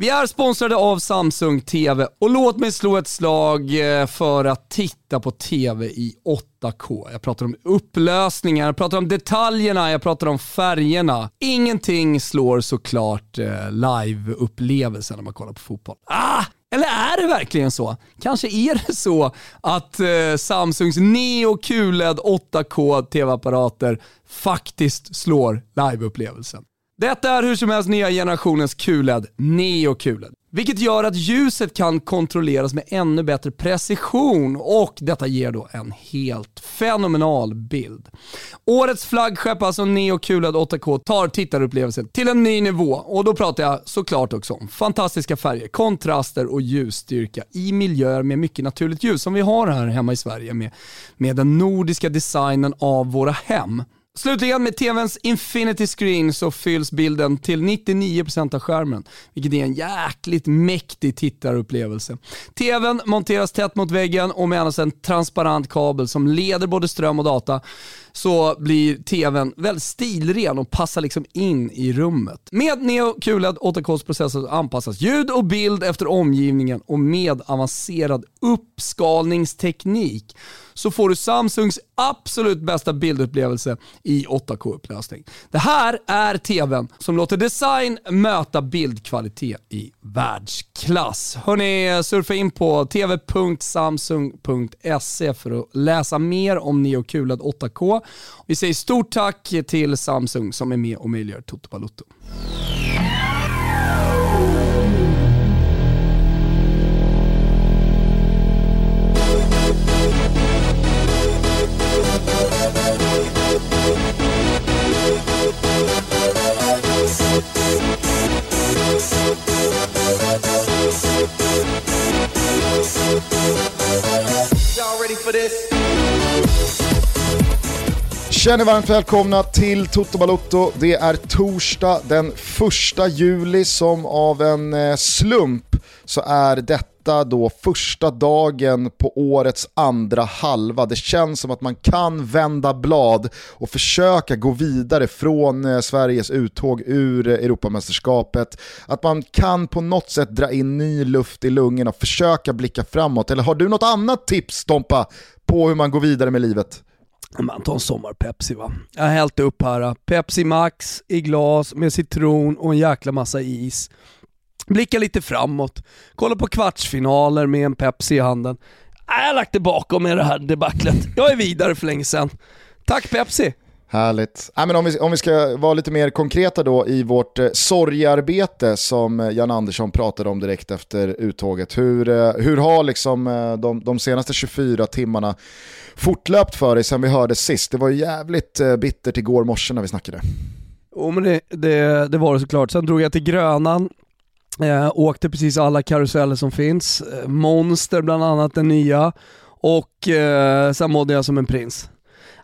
Vi är sponsrade av Samsung TV och låt mig slå ett slag eh, för att titta på TV i 8K. Jag pratar om upplösningar, jag pratar om detaljerna, jag pratar om färgerna. Ingenting slår såklart liveupplevelsen live-upplevelsen när man kollar på fotboll. Ah! Eller är det verkligen så? Kanske är det så att eh, Samsungs Neo QLED 8K TV-apparater faktiskt slår live-upplevelsen. Detta är hur som helst nya generationens QLED, Neo QLED. Vilket gör att ljuset kan kontrolleras med ännu bättre precision och detta ger då en helt fenomenal bild. Årets flaggskepp, alltså Neo QLED 8K, tar tittarupplevelsen till en ny nivå och då pratar jag såklart också om fantastiska färger, kontraster och ljusstyrka i miljöer med mycket naturligt ljus som vi har här hemma i Sverige med, med den nordiska designen av våra hem. Slutligen med TVns Infinity Screen så fylls bilden till 99% av skärmen, vilket är en jäkligt mäktig tittarupplevelse. TVn monteras tätt mot väggen och med en transparent kabel som leder både ström och data så blir tvn väldigt stilren och passar liksom in i rummet. Med Neo QLED 8Ks processor anpassas ljud och bild efter omgivningen och med avancerad uppskalningsteknik så får du Samsungs absolut bästa bildupplevelse i 8K-upplösning. Det här är TVn som låter design möta bildkvalitet i världsklass. Hörni, surfa in på tv.samsung.se för att läsa mer om Neo QLED 8K. Vi säger stort tack till Samsung som är med och möjliggör Toto Balotto. Känner varmt välkomna till Toto Balotto. Det är torsdag den 1 juli som av en eh, slump så är detta då första dagen på årets andra halva. Det känns som att man kan vända blad och försöka gå vidare från eh, Sveriges uttåg ur eh, Europamästerskapet. Att man kan på något sätt dra in ny luft i lungorna och försöka blicka framåt. Eller har du något annat tips Tompa på hur man går vidare med livet? Man tar en sommar-Pepsi va. Jag har hällt upp här, äh, Pepsi Max i glas med citron och en jäkla massa is. Blickar lite framåt, Kollar på kvartsfinaler med en Pepsi i handen. Äh, jag har lagt det bakom mig det här debaclet. Jag är vidare för länge sedan. Tack Pepsi! Härligt. Äh, men om, vi, om vi ska vara lite mer konkreta då i vårt eh, sorgarbete som eh, Jan Andersson pratade om direkt efter uttåget. Hur, eh, hur har liksom, eh, de, de senaste 24 timmarna fortlöpt för dig sen vi hörde sist? Det var ju jävligt eh, bittert igår morse när vi snackade. Jo men det, det, det var det såklart. Sen drog jag till Grönan, eh, åkte precis alla karuseller som finns, eh, Monster bland annat, den nya, och eh, sen mådde jag som en prins.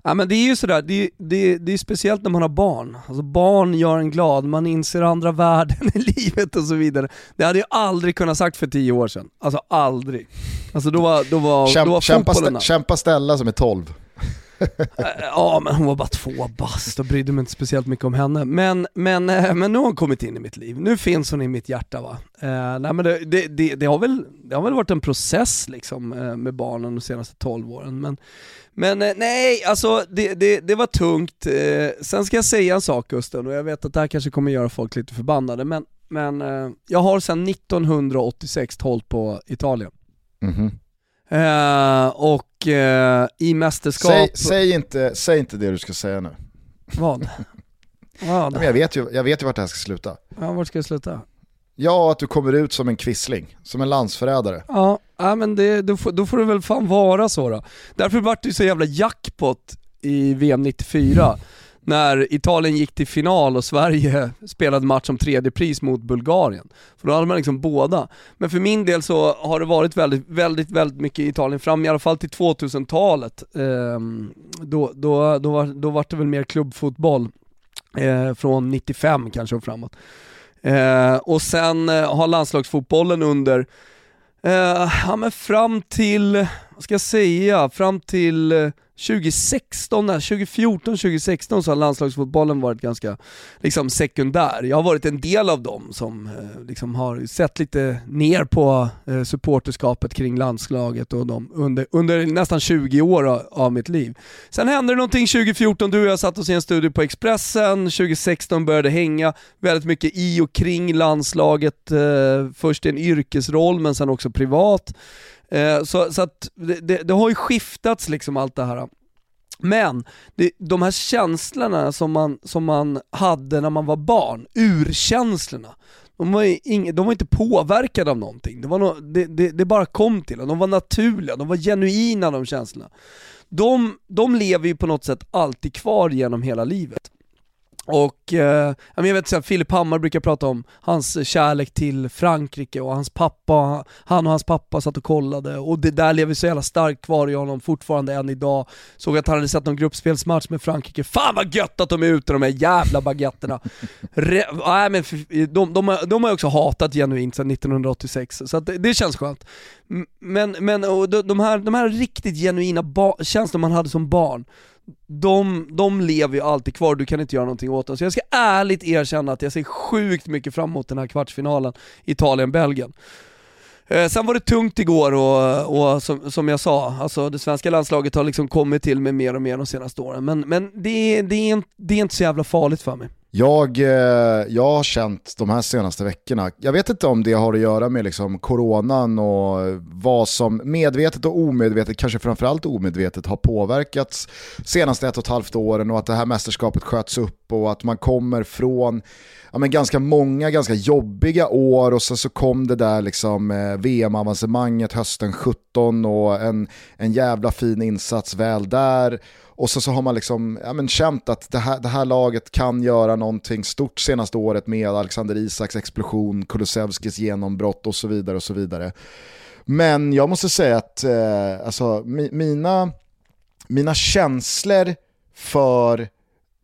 Ja, men det är ju sådär, det, det, det är speciellt när man har barn. Alltså barn gör en glad, man inser andra värden i livet och så vidare. Det hade jag aldrig kunnat sagt för tio år sedan. Alltså aldrig. Alltså då var, då var, Kämp, då var kämpa, fotbollen... kämpa Stella som är 12. ja men hon var bara två bast och brydde mig inte speciellt mycket om henne. Men, men, eh, men nu har hon kommit in i mitt liv, nu finns hon i mitt hjärta va. Eh, nej, men det, det, det, det, har väl, det har väl varit en process liksom eh, med barnen de senaste 12 åren. Men, men eh, nej, alltså det, det, det var tungt. Eh, sen ska jag säga en sak Gusten, och jag vet att det här kanske kommer göra folk lite förbannade, men, men eh, jag har sedan 1986 hållit på Italien. Mm -hmm. Uh, och uh, i mästerskap... Säg, säg, inte, säg inte det du ska säga nu. Vad? Vad? Men jag, vet ju, jag vet ju vart det här ska sluta. Ja, vart ska det sluta? Ja, att du kommer ut som en kvissling, som en landsförrädare. Ja, ja men det, då, får, då får det väl fan vara så då. Därför vart det ju så jävla jackpot i VM 94 när Italien gick till final och Sverige spelade match om tredje pris mot Bulgarien. För då hade man liksom båda. Men för min del så har det varit väldigt, väldigt, väldigt mycket Italien fram, i alla fall till 2000-talet. Ehm, då, då, då, var, då var det väl mer klubbfotboll, eh, från 95 kanske och framåt. Eh, och sen eh, har landslagsfotbollen under, eh, ja men fram till, vad ska jag säga, fram till eh, 2016, 2014, 2016 så har landslagsfotbollen varit ganska liksom, sekundär. Jag har varit en del av dem som eh, liksom, har sett lite ner på eh, supporterskapet kring landslaget och dem under, under nästan 20 år av, av, mitt liv. Sen hände det någonting 2014, du och jag satt oss i en studio på Expressen, 2016 började hänga väldigt mycket i och kring landslaget, eh, först i en yrkesroll men sen också privat. Eh, så, så att det, det, det, har ju skiftats liksom allt det här. Men det, de här känslorna som man, som man hade när man var barn, urkänslorna, de var, ing, de var inte påverkade av någonting. Det, var no, det, det, det bara kom till en. De var naturliga, de var genuina de känslorna. De, de lever ju på något sätt alltid kvar genom hela livet. Och eh, jag vet att Filip Hammar brukar prata om hans kärlek till Frankrike och hans pappa, han och hans pappa satt och kollade och det där lever så jävla starkt kvar i honom fortfarande än idag. Såg att han hade sett någon gruppspelsmatch med Frankrike, fan vad gött att de är ute de här jävla baguetterna. Re, nej, men de, de, har, de har också hatat genuint sedan 1986, så det, det, känns skönt. Men, men de, de, här, de här riktigt genuina känslor man hade som barn, de, de lever ju alltid kvar, du kan inte göra någonting åt dem. Så jag ska ärligt erkänna att jag ser sjukt mycket fram emot den här kvartsfinalen Italien-Belgien. Eh, sen var det tungt igår och, och som, som, jag sa, alltså det svenska landslaget har liksom kommit till mig mer och mer de senaste åren. Men, men det, det, är, det är inte så jävla farligt för mig. Jag, eh, jag har känt de här senaste veckorna, jag vet inte om det har att göra med liksom coronan och vad som medvetet och omedvetet, kanske framförallt omedvetet, har påverkats senaste ett och ett halvt åren och att det här mästerskapet sköts upp och att man kommer från ja, men ganska många ganska jobbiga år och så, så kom det där liksom, eh, VM-avancemanget hösten 17 och en, en jävla fin insats väl där. Och så, så har man liksom, ja, men känt att det här, det här laget kan göra någonting stort senaste året med Alexander Isaks explosion, Kulusevskis genombrott och så vidare. och så vidare. Men jag måste säga att eh, alltså, mi, mina, mina känslor för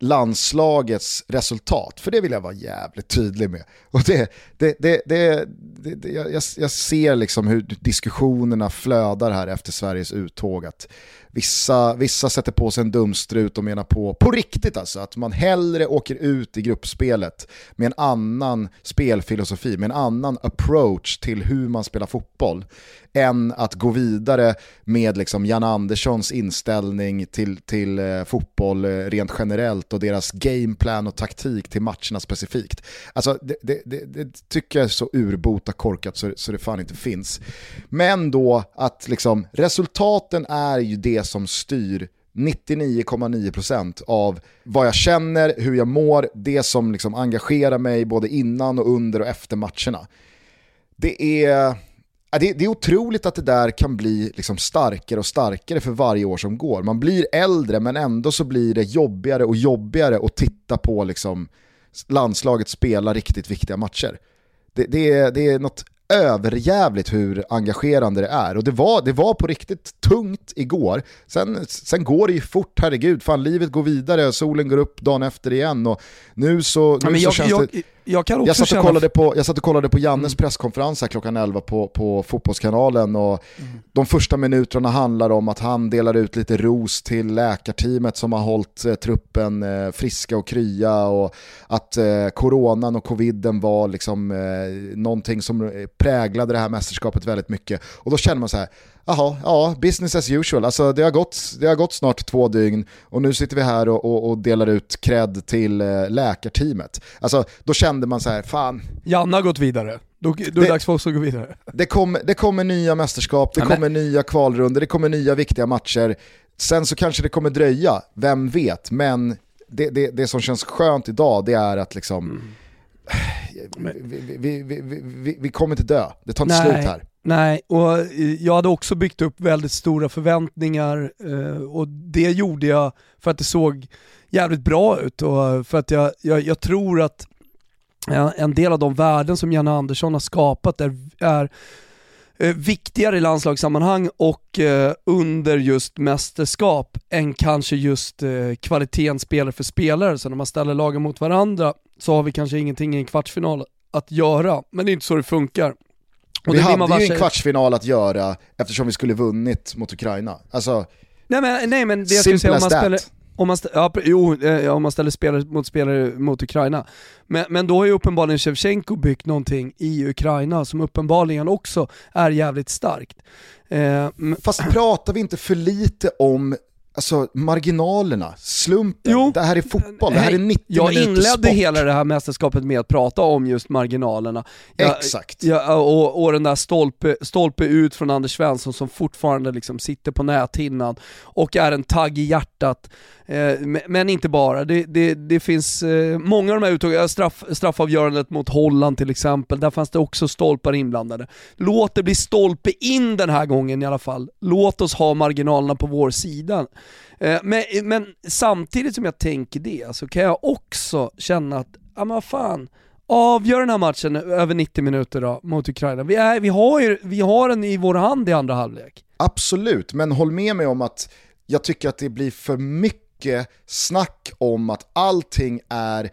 landslagets resultat, för det vill jag vara jävligt tydlig med. Och det, det, det, det, det jag, jag ser liksom hur diskussionerna flödar här efter Sveriges uttåg. Att Vissa, vissa sätter på sig en dumstrut och menar på, på riktigt alltså, att man hellre åker ut i gruppspelet med en annan spelfilosofi, med en annan approach till hur man spelar fotboll, än att gå vidare med liksom Jan Anderssons inställning till, till eh, fotboll eh, rent generellt och deras gameplan och taktik till matcherna specifikt. Alltså det, det, det, det tycker jag är så urbota korkat så, så det fan inte finns. Men då att liksom resultaten är ju det som styr 99,9% av vad jag känner, hur jag mår, det som liksom engagerar mig både innan och under och efter matcherna. Det är, det, är otroligt att det där kan bli liksom starkare och starkare för varje år som går. Man blir äldre men ändå så blir det jobbigare och jobbigare att titta på liksom landslaget spela riktigt viktiga matcher. Det, det, är, det är något överjävligt hur engagerande det är. Och det var, det var på riktigt tungt igår. Sen, sen går det ju fort, herregud. Fan, livet går vidare, solen går upp dagen efter igen. Och nu så, nu ja, så jag, känns jag, det... Jag, kan också jag, satt och känna... kollade på, jag satt och kollade på Jannes mm. presskonferens här klockan 11 på, på Fotbollskanalen och mm. de första minuterna handlar om att han delar ut lite ros till läkarteamet som har hållit eh, truppen eh, friska och krya och att eh, coronan och coviden var liksom eh, någonting som eh, präglade det här mästerskapet väldigt mycket. Och då känner man så här, jaha, ja, business as usual. Alltså, det, har gått, det har gått snart två dygn och nu sitter vi här och, och, och delar ut cred till eh, läkarteamet. Alltså, då kände man så här, fan. Janne har gått vidare. Då, då är det dags för oss att gå vidare. Det, kom, det kommer nya mästerskap, det ja, kommer nya kvalrunder, det kommer nya viktiga matcher. Sen så kanske det kommer dröja, vem vet. Men det, det, det som känns skönt idag det är att liksom, mm. vi, vi, vi, vi, kommer inte dö, det tar inte Nej. slut här. Nej, och eh, jag hade också byggt upp väldigt stora förväntningar eh, och det gjorde jag för att det såg jävligt bra ut och för att jag, jag, jag tror att en del av de värden som Janne Andersson har skapat är, är eh, viktigare i landslagssammanhang och under just mästerskap än kanske just kvaliteten spelare för spelare. Så när man ställer lagen mot varandra så har vi kanske ingenting i en kvartsfinal att göra, men det är inte så det funkar. Och vi hade ju en kvartsfinal att göra eftersom vi skulle vunnit mot Ukraina. Alltså, Nej men, nej, men det jag skulle säga om man spelar... Om man, ja, jo, eh, om man ställer spelare mot spelare mot Ukraina. Men, men då har ju uppenbarligen Shevchenko byggt någonting i Ukraina som uppenbarligen också är jävligt starkt. Eh, Fast pratar vi inte för lite om Alltså marginalerna, slumpen, jo, det här är fotboll, det här är 90 Jag inledde sport. hela det här mästerskapet med att prata om just marginalerna. Jag, Exakt. Jag, och, och den där stolpe, stolpe ut från Anders Svensson som fortfarande liksom sitter på näthinnan och är en tagg i hjärtat. Eh, men inte bara, det, det, det finns eh, många av de här uttagen, eh, straff, straffavgörandet mot Holland till exempel, där fanns det också stolpar inblandade. Låt det bli stolpe in den här gången i alla fall. Låt oss ha marginalerna på vår sida. Men, men samtidigt som jag tänker det så kan jag också känna att, ja men vad fan, avgör den här matchen över 90 minuter då mot Ukraina. Vi, är, vi, har ju, vi har den i vår hand i andra halvlek. Absolut, men håll med mig om att jag tycker att det blir för mycket snack om att allting är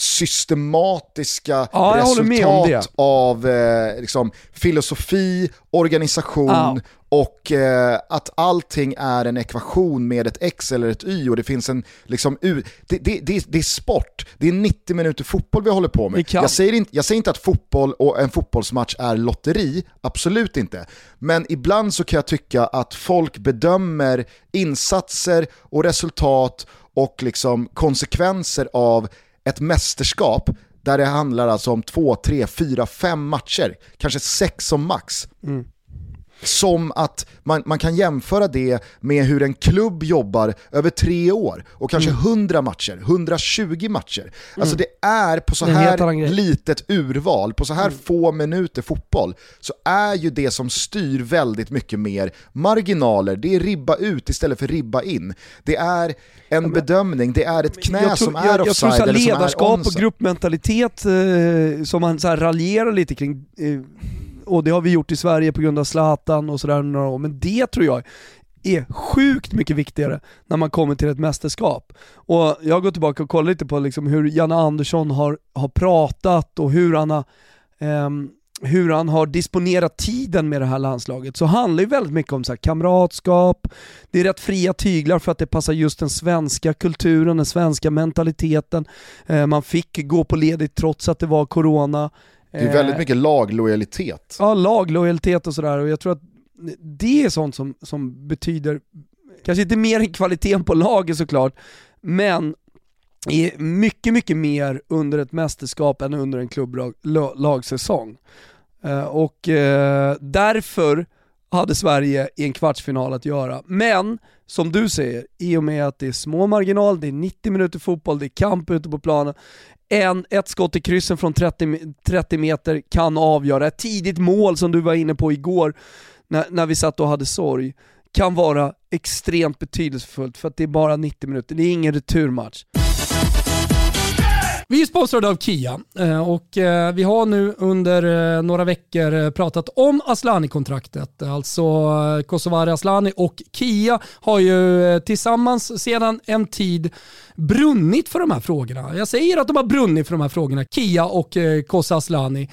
systematiska ja, resultat av eh, liksom, filosofi, organisation ja. och eh, att allting är en ekvation med ett x eller ett y och det finns en, liksom, u det, det, det, det är sport, det är 90 minuter fotboll vi håller på med. Jag säger, inte, jag säger inte att fotboll och en fotbollsmatch är lotteri, absolut inte. Men ibland så kan jag tycka att folk bedömer insatser och resultat och liksom konsekvenser av ett mästerskap där det handlar alltså om två, tre, fyra, fem matcher, kanske sex som max. Mm. Som att man, man kan jämföra det med hur en klubb jobbar över tre år och kanske mm. 100 matcher, 120 matcher. Mm. Alltså det är på så här litet urval, på så här mm. få minuter fotboll, så är ju det som styr väldigt mycket mer marginaler, det är ribba ut istället för ribba in. Det är en ja, bedömning, det är ett knä tror, som är jag, offside jag tror eller ledarskap och gruppmentalitet eh, som man så här raljerar lite kring eh, och det har vi gjort i Sverige på grund av Zlatan och sådär några år, men det tror jag är sjukt mycket viktigare när man kommer till ett mästerskap. Och jag gått tillbaka och kollat lite på liksom hur Janne Andersson har, har pratat och hur han har um, hur han har disponerat tiden med det här landslaget så handlar ju väldigt mycket om så kamratskap, det är rätt fria tyglar för att det passar just den svenska kulturen, den svenska mentaliteten. Eh, man fick gå på ledigt trots att det var corona. Det är väldigt eh, mycket laglojalitet. Ja, laglojalitet och sådär. Och jag tror att det är sånt som, som betyder, kanske inte mer än kvaliteten på laget såklart, men är mycket, mycket mer under ett mästerskap än under en klubblagsäsong. Eh, och eh, därför hade Sverige i en kvartsfinal att göra. Men, som du säger, i och med att det är små marginal, det är 90 minuter fotboll, det är kamp ute på planen, en, ett skott i kryssen från 30, 30 meter kan avgöra. Ett tidigt mål som du var inne på igår när, när vi satt och hade sorg kan vara extremt betydelsefullt för att det är bara 90 minuter, det är ingen returmatch. Vi är sponsrade av Kia eh, och eh, vi har nu under eh, några veckor pratat om Aslani-kontraktet. Alltså Kosovare Aslani och Kia har ju tillsammans sedan en tid brunnit för de här frågorna. Jag säger att de har brunnit för de här frågorna, Kia och Kosa Aslani.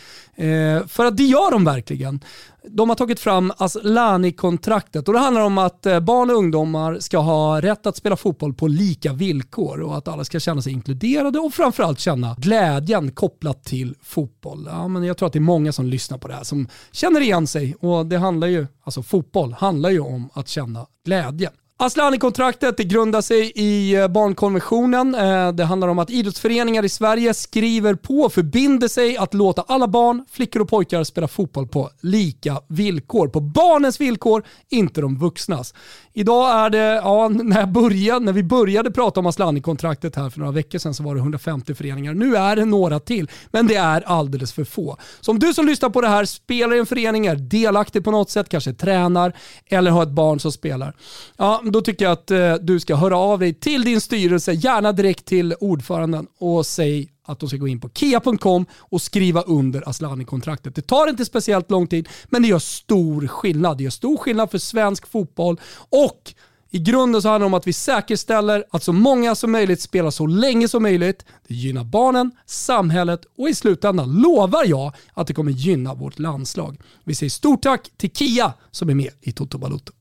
För att det gör de verkligen de har tagit fram alltså Aslani-kontraktet och det handlar om att eh, barn och ungdomar ska ha rätt att spela fotboll på lika villkor och att alla ska känna sig inkluderade och framförallt känna glädjen kopplat till fotboll. Ja, men jag tror att det är många som lyssnar på det här som känner igen sig och det handlar ju, alltså fotboll handlar ju om att känna glädje. Aslani-kontraktet grundar sig i eh, barnkonventionen. Eh, det handlar om att idrottsföreningar i Sverige skriver på och förbinder sig att låta alla barn, flickor och pojkar spela fotboll på lika villkor. På barnens villkor, inte de vuxnas. Idag är det, ja, när, jag började, när vi började prata om Aslani-kontraktet här för några veckor sedan så var det 150 föreningar. Nu är det några till, men det är alldeles för få. Så om du som lyssnar på det här spelar i en förening, är delaktig på något sätt, kanske tränar eller har ett barn som spelar. Ja, då tycker jag att eh, du ska höra av dig till din styrelse, gärna direkt till ordföranden och säg att de ska gå in på kia.com och skriva under Aslani-kontraktet. Det tar inte speciellt lång tid, men det gör stor skillnad. Det gör stor skillnad för svensk fotboll och i grunden så handlar det om att vi säkerställer att så många som möjligt spelar så länge som möjligt. Det gynnar barnen, samhället och i slutändan lovar jag att det kommer gynna vårt landslag. Vi säger stort tack till Kia som är med i Toto Balotto.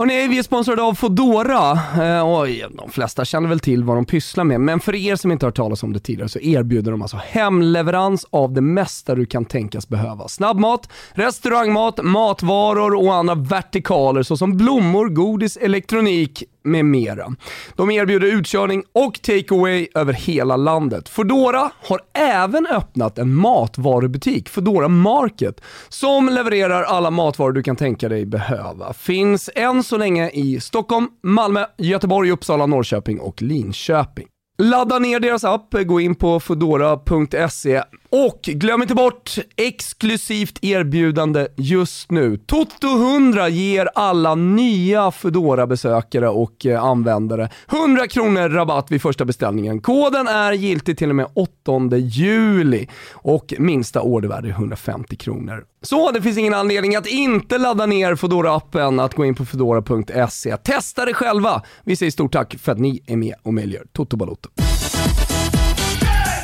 Hörrni, vi är sponsrade av Fodora eh, oj, de flesta känner väl till vad de pysslar med, men för er som inte har hört talas om det tidigare så erbjuder de alltså hemleverans av det mesta du kan tänkas behöva. Snabbmat, restaurangmat, matvaror och andra vertikaler såsom blommor, godis, elektronik, med mera. De erbjuder utkörning och takeaway över hela landet. Fodora har även öppnat en matvarubutik, Fodora Market, som levererar alla matvaror du kan tänka dig behöva. Finns än så länge i Stockholm, Malmö, Göteborg, Uppsala, Norrköping och Linköping. Ladda ner deras app, gå in på fodora.se och glöm inte bort exklusivt erbjudande just nu. Toto 100 ger alla nya fedora besökare och eh, användare 100 kronor rabatt vid första beställningen. Koden är giltig till och med 8 juli och minsta ordervärde är 150 kronor. Så det finns ingen anledning att inte ladda ner fedora appen att gå in på fedora.se. Testa det själva. Vi säger stort tack för att ni är med och möjliggör Toto Balotto.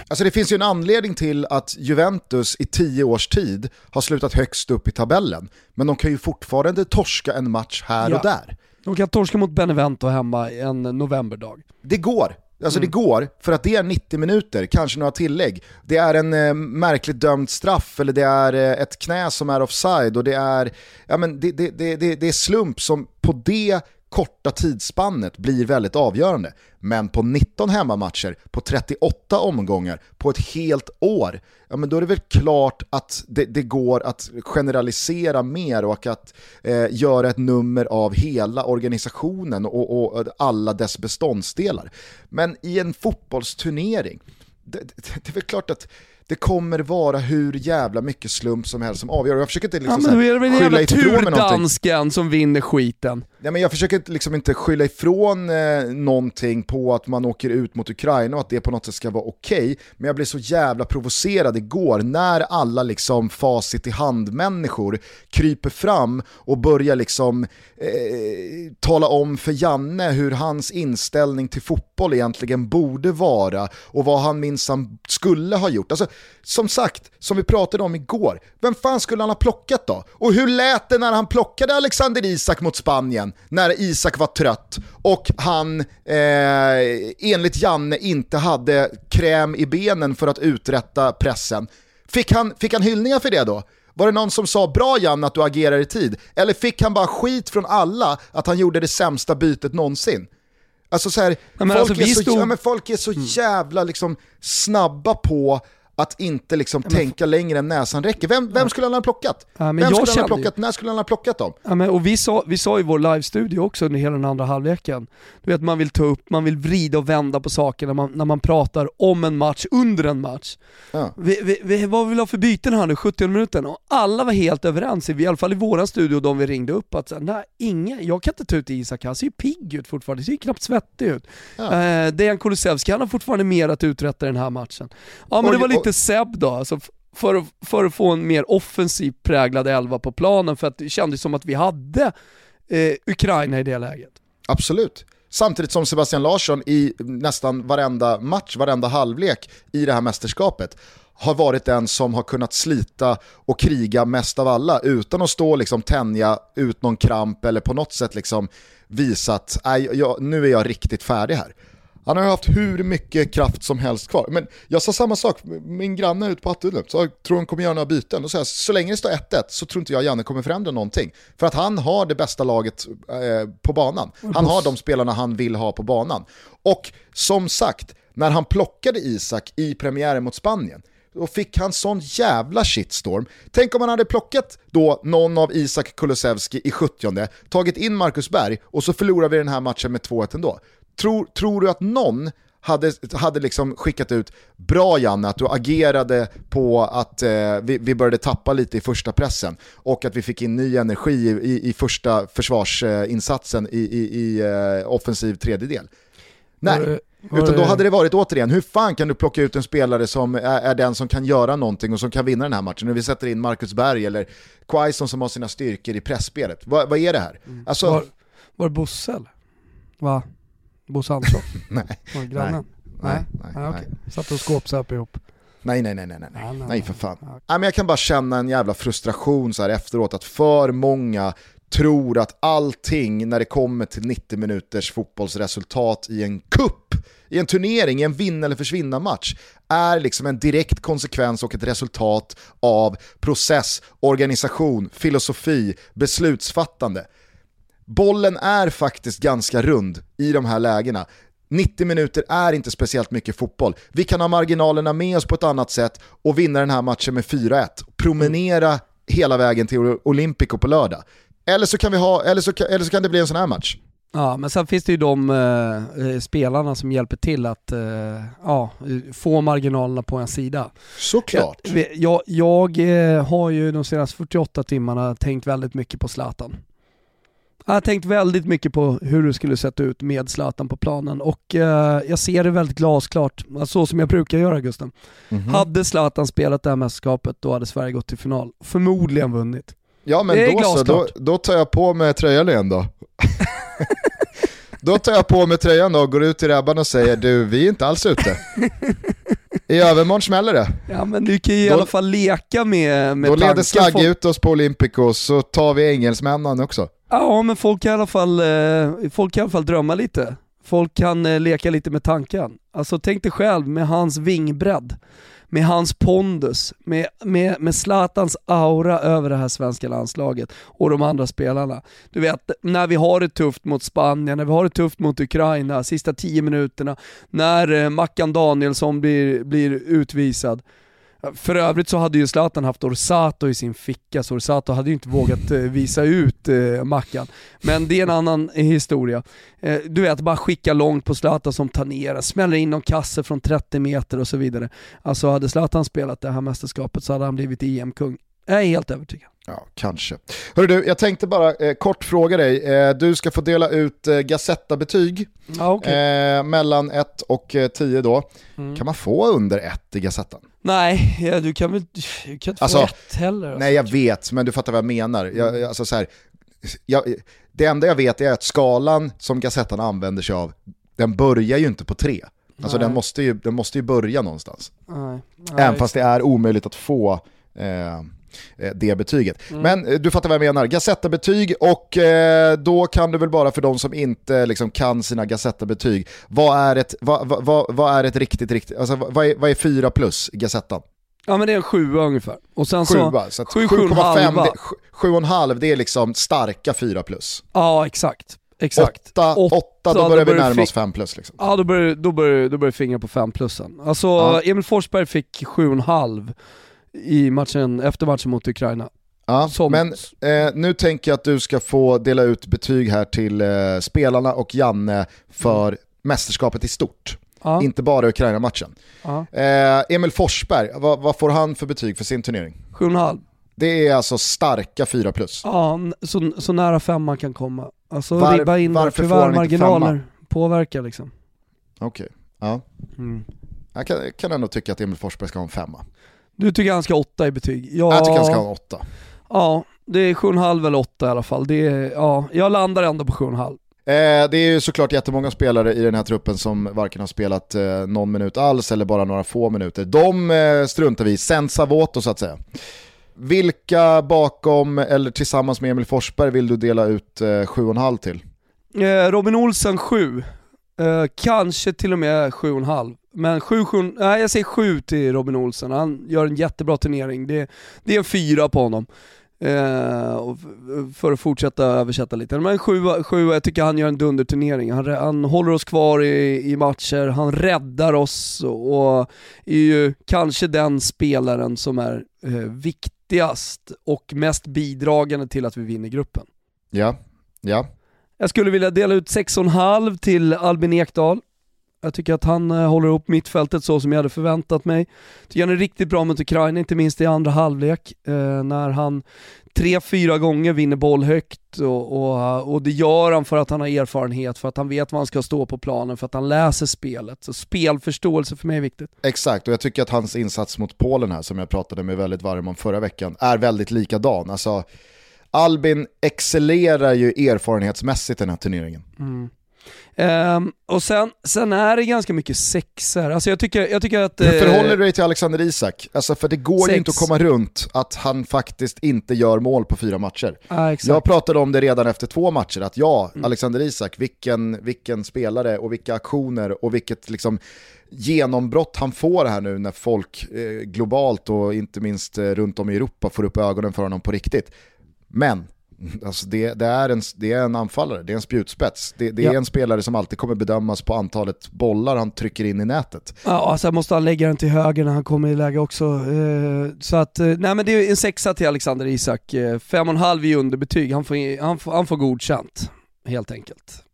Alltså det finns ju en anledning till att Juventus i tio års tid har slutat högst upp i tabellen. Men de kan ju fortfarande torska en match här ja. och där. De kan torska mot Benevento hemma en novemberdag. Det går. Alltså mm. det går, för att det är 90 minuter, kanske några tillägg. Det är en eh, märkligt dömd straff, eller det är eh, ett knä som är offside, och det är, ja, men det, det, det, det är slump som på det korta tidsspannet blir väldigt avgörande. Men på 19 hemmamatcher, på 38 omgångar, på ett helt år, ja men då är det väl klart att det, det går att generalisera mer och att eh, göra ett nummer av hela organisationen och, och, alla dess beståndsdelar. Men i en fotbollsturnering, det, det, det är väl klart att det kommer vara hur jävla mycket slump som helst som avgör. Jag försöker inte liksom ja, men då är det väl skylla ifrån mig dansken som vinner skiten. Ja, men jag försöker liksom inte skylla ifrån eh, någonting på att man åker ut mot Ukraina och att det på något sätt ska vara okej. Okay. Men jag blev så jävla provocerad igår när alla liksom facit i hand-människor kryper fram och börjar liksom eh, tala om för Janne hur hans inställning till fotboll egentligen borde vara och vad han minsann skulle ha gjort. Alltså, som sagt, som vi pratade om igår, vem fan skulle han ha plockat då? Och hur lät det när han plockade Alexander Isak mot Spanien, när Isak var trött och han eh, enligt Janne inte hade kräm i benen för att uträtta pressen? Fick han, fick han hyllningar för det då? Var det någon som sa bra Janne att du agerar i tid? Eller fick han bara skit från alla att han gjorde det sämsta bytet någonsin? Alltså så här, folk, alltså, är så, stod... ja, folk, är så, jävla liksom snabba på att inte liksom ja, tänka längre än näsan räcker. Vem, vem skulle han ha plockat? Ja, vem skulle han ha plockat? När skulle han ha plockat dem? Ja, men, och vi, sa, vi sa i vår live-studio också under hela den andra halvleken, du vet man vill ta upp, man vill vrida och vända på saker när man, när man pratar om en match, under en match. Vi, vi, vi, vad vill ha för byten här nu, 70 minuten? Och alla var helt överens, i alla fall i våran studio, de vi ringde upp, att nej, ingen, jag kan inte ta ut Isak, han ser ju pigg ut fortfarande, ser ju knappt svettig ut. Ja. Eh, Dejan Kulusevski, han har fortfarande mer att uträtta den här matchen. Ja men och, det var lite och, Seb då, alltså för, att, för att få en mer offensiv präglad elva på planen, för att det kändes som att vi hade eh, Ukraina i det läget. Absolut. Samtidigt som Sebastian Larsson i nästan varenda match, varenda halvlek i det här mästerskapet har varit den som har kunnat slita och kriga mest av alla utan att stå och liksom tänja ut någon kramp eller på något sätt liksom visa att nu är jag riktigt färdig här. Han har haft hur mycket kraft som helst kvar. Men jag sa samma sak, min granne ute på Hattudden, så jag tror han kommer göra några byten. Och så, här, så länge det står 1-1 så tror inte jag Janne kommer förändra någonting. För att han har det bästa laget eh, på banan. Han har de spelarna han vill ha på banan. Och som sagt, när han plockade Isak i premiären mot Spanien, då fick han sån jävla shitstorm. Tänk om han hade plockat då någon av Isak Kulusevski i 70 tagit in Marcus Berg och så förlorar vi den här matchen med 2-1 ändå. Tror, tror du att någon hade, hade liksom skickat ut “Bra Janne, att du agerade på att eh, vi, vi, började tappa lite i första pressen och att vi fick in ny energi i, i första försvarsinsatsen i, i, i eh, offensiv tredjedel”. Nej, var det, var utan då hade det varit återigen, hur fan kan du plocka ut en spelare som är, är, den som kan göra någonting och som kan vinna den här matchen? När vi sätter in Marcus Berg eller Quaison som har sina styrkor i pressspelet. Va, vad är det här? Mm. Alltså, var, var det Bosse eller? Va? Bosse Andersson? nej. Var grannen? Nej. Nej, nej, okay. Satt och skåpsöp ihop? Nej, nej, nej, nej, nej, nej, nej för fan. Nej, men jag kan bara känna en jävla frustration så här efteråt att för många tror att allting när det kommer till 90 minuters fotbollsresultat i en kupp, i en turnering, i en vinna eller försvinna match är liksom en direkt konsekvens och ett resultat av process, organisation, filosofi, beslutsfattande. Bollen är faktiskt ganska rund i de här lägena. 90 minuter är inte speciellt mycket fotboll. Vi kan ha marginalerna med oss på ett annat sätt och vinna den här matchen med 4-1. Promenera hela vägen till Olympico på lördag. Eller så kan, vi ha, eller så, eller så kan det bli en sån här match. Ja, men sen finns det ju de eh, spelarna som hjälper till att eh, ja, få marginalerna på en sida. Såklart. Jag, jag, jag eh, har ju de senaste 48 timmarna tänkt väldigt mycket på Zlatan. Jag har tänkt väldigt mycket på hur det skulle sett ut med Zlatan på planen och eh, jag ser det väldigt glasklart, så som jag brukar göra Gusten. Mm -hmm. Hade Zlatan spelat det här mästerskapet då hade Sverige gått till final, förmodligen vunnit. Ja men då så, då, då tar jag på mig tröjan igen då. då tar jag på mig tröjan då och går ut till Rebban och säger du, vi är inte alls ute. I övermorgon smäller det. Ja men du kan ju i alla fall leka med, med Då leder Slagge ut oss på Olympico så tar vi engelsmännen också. Ja men folk kan i alla fall, eh, folk kan i alla fall drömma lite. Folk kan eh, leka lite med tanken. Alltså tänk dig själv med hans vingbredd med hans pondus, med, med, med Zlatans aura över det här svenska landslaget och de andra spelarna. Du vet, när vi har det tufft mot Spanien, när vi har det tufft mot Ukraina, sista tio minuterna, när eh, Mackan Danielsson blir, blir utvisad. För övrigt så hade ju Zlatan haft Orsato i sin ficka, så Orsato hade ju inte vågat eh, visa ut eh, Mackan. Men det är en annan historia. Eh, du vet, bara skicka långt på Zlatan som tangerar, smäller in någon kasse från 30 meter och så vidare. Alltså hade Zlatan spelat det här mästerskapet så hade han blivit EM-kung. Jag är helt övertygad. Ja, kanske. Hörru du, jag tänkte bara eh, kort fråga dig. Eh, du ska få dela ut eh, Gazetta-betyg ah, okay. eh, mellan 1 och 10 eh, då. Mm. Kan man få under 1 i Gazettan? Nej, ja, du kan väl du kan inte alltså, få 1 heller. Alltså. Nej, jag vet, men du fattar vad jag menar. Jag, alltså, så här, jag, det enda jag vet är att skalan som Gazettan använder sig av, den börjar ju inte på 3. Alltså den måste, ju, den måste ju börja någonstans. Nej. Även fast det är omöjligt att få Eh, det betyget. Mm. Men eh, du fattar vad jag menar, Gazetta-betyg och eh, då kan du väl bara för de som inte liksom, kan sina Gazetta-betyg, vad är ett, vad, vad, vad är ett riktigt, riktigt, alltså, vad, är, vad är 4 plus i Gazettan? Ja men det är en sjua ungefär. Och sen sjua, så, så 7,5 det, det är liksom starka 4 plus. Ja exakt. Exakt. 8, 8, 8 då börjar vi närma oss 5 plus. Liksom. Ja då börjar, då börjar, då börjar fingra på 5 plussen. Alltså ja. Emil Forsberg fick 7,5 i matchen, efter matchen mot Ukraina. Ja, Som... men eh, nu tänker jag att du ska få dela ut betyg här till eh, spelarna och Janne för mm. mästerskapet i stort. Ja. Inte bara Ukraina-matchen. Ja. Eh, Emil Forsberg, vad, vad, får han för betyg för sin turnering? 7,5. Det är alltså starka 4 plus. Ja, så, så nära 5 man kan komma. Alltså Var, ribba in varför tyvärr marginaler påverkar liksom. Okej, okay. ja. Mm. Jag kan, kan ändå tycka att Emil Forsberg ska ha en femma. Du tycker han ska ha åtta i betyg? Ja, jag tycker han ska ha åtta. Ja, det är 7,5 eller 8 i alla fall. Det är, ja, jag landar ändå på 7,5. Eh, det är ju såklart jättemånga spelare i den här truppen som varken har spelat eh, någon minut alls eller bara några få minuter. De eh, struntar vi i, senza voto så att säga. Vilka bakom eller tillsammans med Emil Forsberg vill du dela ut eh, 7,5 till? Eh, Robin Olsen 7, eh, kanske till och med 7,5. Men 7, 7, nej jag säger 7 till Robin Olsen, han gör en jättebra turnering. Det, det är en fyra på honom. Eh, för att fortsätta översätta lite. Men 7, 7 jag tycker han gör en dunderturnering. Han, han håller oss kvar i, i matcher, han räddar oss och är ju kanske den spelaren som är eh, viktigast och mest bidragande till att vi vinner gruppen. Ja, ja. Jag skulle vilja dela ut 6,5 till Albin Ekdal. Jag tycker att han eh, håller upp mittfältet så som jag hade förväntat mig. Tycker han är riktigt bra mot Ukraina, inte minst i andra halvlek, eh, när han tre, fyra gånger vinner boll högt och, och, och, det gör han för att han har erfarenhet, för att han vet vad han ska stå på planen, för att han läser spelet. Så spelförståelse för mig är viktigt. Exakt, och jag tycker att hans insats mot Polen här, som jag pratade med väldigt varm om förra veckan, är väldigt likadan. Alltså, Albin excellerar ju erfarenhetsmässigt i den här turneringen. Mm. Um, och sen, sen är det ganska mycket sexer. Alltså jag tycker, jag tycker att... Hur förhåller du dig till Alexander Isak? Alltså för det går sex. ju inte att komma runt att han faktiskt inte gör mål på fyra matcher. Ah, jag pratade om det redan efter två matcher, att ja, mm. Alexander Isak, vilken, vilken spelare och vilka aktioner och vilket liksom genombrott han får här nu när folk eh, globalt och inte minst eh, runt om i Europa får upp ögonen för honom på riktigt. Men Alltså det, det, är en, det är en anfallare, det är en spjutspets. Det, det ja. är en spelare som alltid kommer bedömas på antalet bollar han trycker in i nätet. Ja, alltså måste han lägga den till höger när han kommer i läge också. Eh, så att, eh, nej men det är en sexa till Alexander Isak. Eh, fem och en halv i underbetyg, han får, han, får, han får godkänt. Helt enkelt.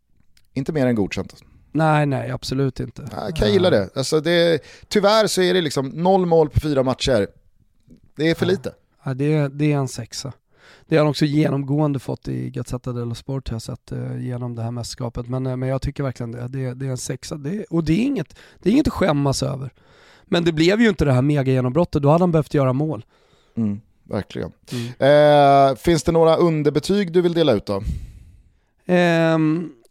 Inte mer än godkänt. Nej, nej absolut inte. Jag kan gilla det. Alltså det. Tyvärr så är det liksom noll mål på fyra matcher. Det är för lite. Ja, det, det är en sexa. Det har han också genomgående fått i Gazzetta dello Sport har jag sett eh, genom det här mästerskapet. Men, eh, men jag tycker verkligen det. Det, det är en sexa. Det, och det är, inget, det är inget att skämmas över. Men det blev ju inte det här mega-genombrottet, då hade han behövt göra mål. Mm, verkligen. Mm. Eh, finns det några underbetyg du vill dela ut då? Eh,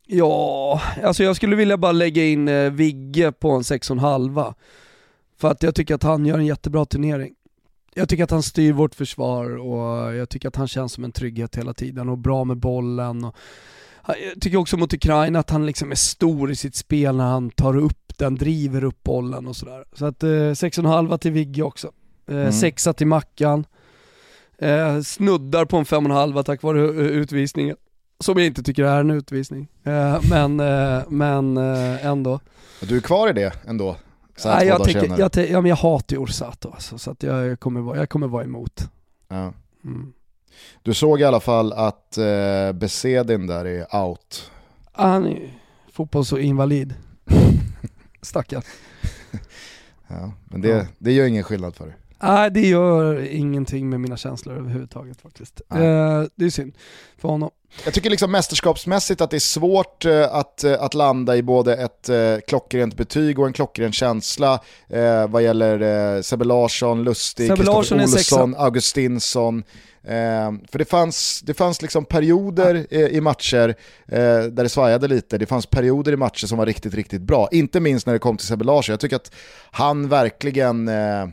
ja, alltså jag skulle vilja bara lägga in eh, Vigge på en 6,5. För att jag tycker att han gör en jättebra turnering jag tycker att han styr vårt försvar och jag tycker att han känns som en trygghet hela tiden och bra med bollen. Och jag tycker också mot Ukraina att han liksom är stor i sitt spel när han tar upp den, driver upp bollen och sådär. Så att eh, 6,5 till Vigge också. Eh, mm. Sexa till Mackan. Eh, snuddar på en 5,5 tack vare eh, utvisningen. Som jag inte tycker är en utvisning. Eh, men eh, men eh, ändå. Du är kvar i det ändå? Så Nej, jag, tänker, jag, ja, men jag hatar ju Orsato alltså, så att jag, kommer vara, jag kommer vara emot. Ja. Mm. Du såg i alla fall att eh, Besedin där är out. Han är fotbollsinvalid. Stackarn. ja, men det, det gör ingen skillnad för dig. Nej, det gör ingenting med mina känslor överhuvudtaget faktiskt. Eh, det är synd för honom. Jag tycker liksom mästerskapsmässigt att det är svårt eh, att, eh, att landa i både ett eh, klockrent betyg och en klockren känsla eh, vad gäller eh, Sebbe Larsson, Lustig, Kristoffer Olsson, Augustinsson. Eh, för det fanns, det fanns liksom perioder ja. i matcher eh, där det svajade lite, det fanns perioder i matcher som var riktigt, riktigt bra. Inte minst när det kom till Sebbe Larsson. Jag tycker att han verkligen eh,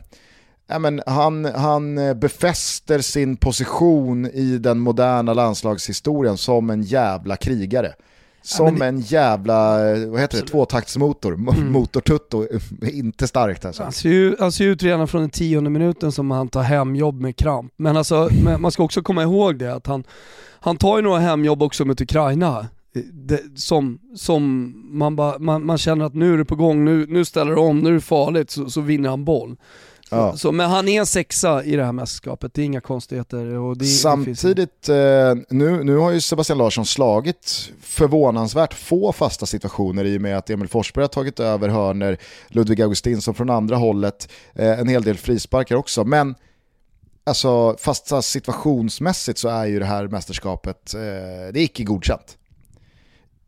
Ja, men han, han eh, befäster sin position i den moderna landslagshistorien som en jävla krigare. Som ja, det... en jävla, eh, vad heter det, tvåtaktsmotor, mm. motortutto, inte starkt alltså. Han ser, ju, han ser ut redan från den tionde minuten som han tar hemjobb med kramp. Men alltså, man ska också komma ihåg det att han, han tar ju några hemjobb också med Ukraina. Det, som, som man, bara, man, man känner att nu är det på gång, nu, nu ställer det om, nu är det farligt, så, så vinner han boll. Ja. Så, men han är en sexa i det här mästerskapet, det är inga konstigheter. Och det, Samtidigt, det eh, nu, nu har ju Sebastian Larsson slagit förvånansvärt få fasta situationer i och med att Emil Forsberg har tagit över hörner, Ludvig Augustinsson från andra hållet, eh, en hel del frisparkar också. Men alltså, fasta situationsmässigt så är ju det här mästerskapet, eh, det är icke godkänt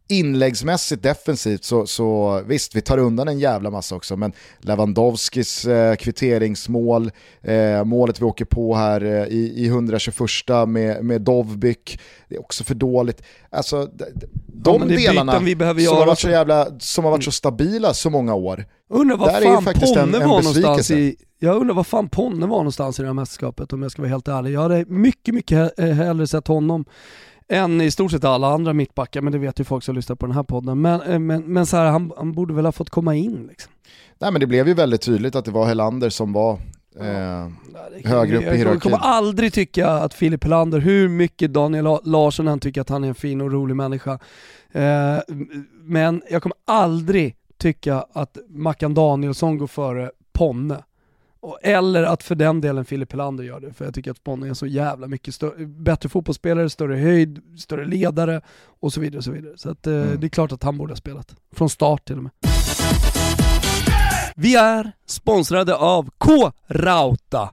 inläggsmässigt defensivt så, så visst, vi tar undan en jävla massa också, men Lewandowskis eh, kvitteringsmål, eh, målet vi åker på här eh, i, i 121 med, med Dovbyk, det är också för dåligt. Alltså, de, de ja, delarna vi behöver som, har varit så jävla, som har varit så stabila så många år, undrar vad där fan är faktiskt Ponne en, en i, jag undrar vad fan Ponne var någonstans i det här mästerskapet om jag ska vara helt ärlig. Jag hade mycket, mycket hellre sett honom än i stort sett alla andra mittbackar, men det vet ju folk som lyssnar på den här podden. Men, eh, men, men så här, han, han borde väl ha fått komma in liksom. Nej men det blev ju väldigt tydligt att det var Helander som var eh, ja, högre upp i hierarkin. Jag kommer aldrig tycka att Filip Helander, hur mycket Daniel Larsson än tycker att han är en fin och rolig människa, eh, men jag kommer aldrig tycka att Mackan Danielsson går före Ponne. Eller att för den delen Filip Helander gör det, för jag tycker att Ponne är så jävla mycket större, bättre fotbollsspelare, större höjd, större ledare och så vidare. Och så vidare. så att, eh, mm. det är klart att han borde ha spelat. Från start till och med. Vi är sponsrade av K-Rauta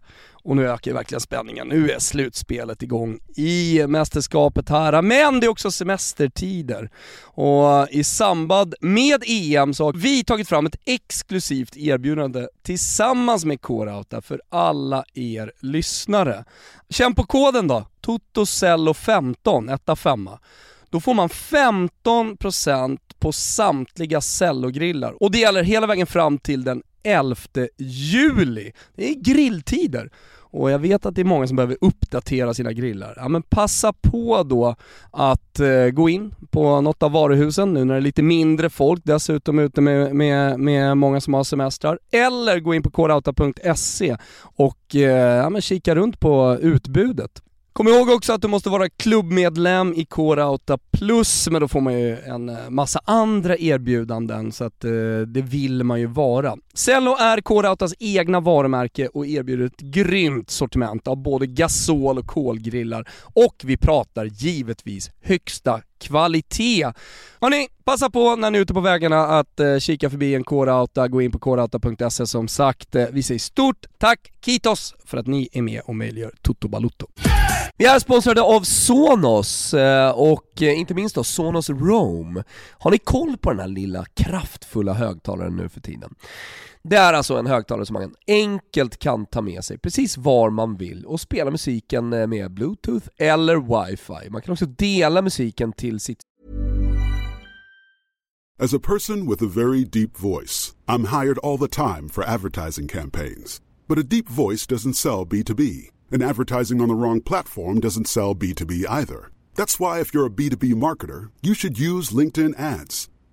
och nu ökar verkligen spänningen. Nu är slutspelet igång i mästerskapet här, men det är också semestertider. Och i samband med EM så har vi tagit fram ett exklusivt erbjudande tillsammans med Coreouta för alla er lyssnare. Känn på koden då, TOTOCELLO15, etta femma. då får man 15% på samtliga cellogrillar. Och det gäller hela vägen fram till den 11 juli. Det är grilltider. Och jag vet att det är många som behöver uppdatera sina grillar. Ja men passa på då att eh, gå in på något av varuhusen nu när det är lite mindre folk, dessutom ute med, med, med många som har semestrar. Eller gå in på kodauta.se och eh, ja, men kika runt på utbudet. Kom ihåg också att du måste vara klubbmedlem i Core Plus, men då får man ju en eh, massa andra erbjudanden så att eh, det vill man ju vara. Cello är Core egna varumärke och erbjuder ett grymt sortiment av både gasol och kolgrillar och vi pratar givetvis högsta kvalitet. Hörni, passa på när ni är ute på vägarna att eh, kika förbi en kårauta, gå in på kårauta.se som sagt. Eh, vi säger stort tack, Kitos, för att ni är med och möjliggör Toto Balutto. Vi är sponsrade av Sonos eh, och eh, inte minst då Sonos Roam. Har ni koll på den här lilla kraftfulla högtalaren nu för tiden? Det är alltså en högtalare som man enkelt kan ta med sig precis var man vill och spela musiken eh, med bluetooth eller wifi. Man kan också dela musiken till sitt As a person with a very deep voice, I'm hired all the time for advertising campaigns. But a deep voice doesn't sell B2B. And advertising on the wrong platform doesn't sell B2B either. That's why if you're a B2B marketer, you should use LinkedIn ads.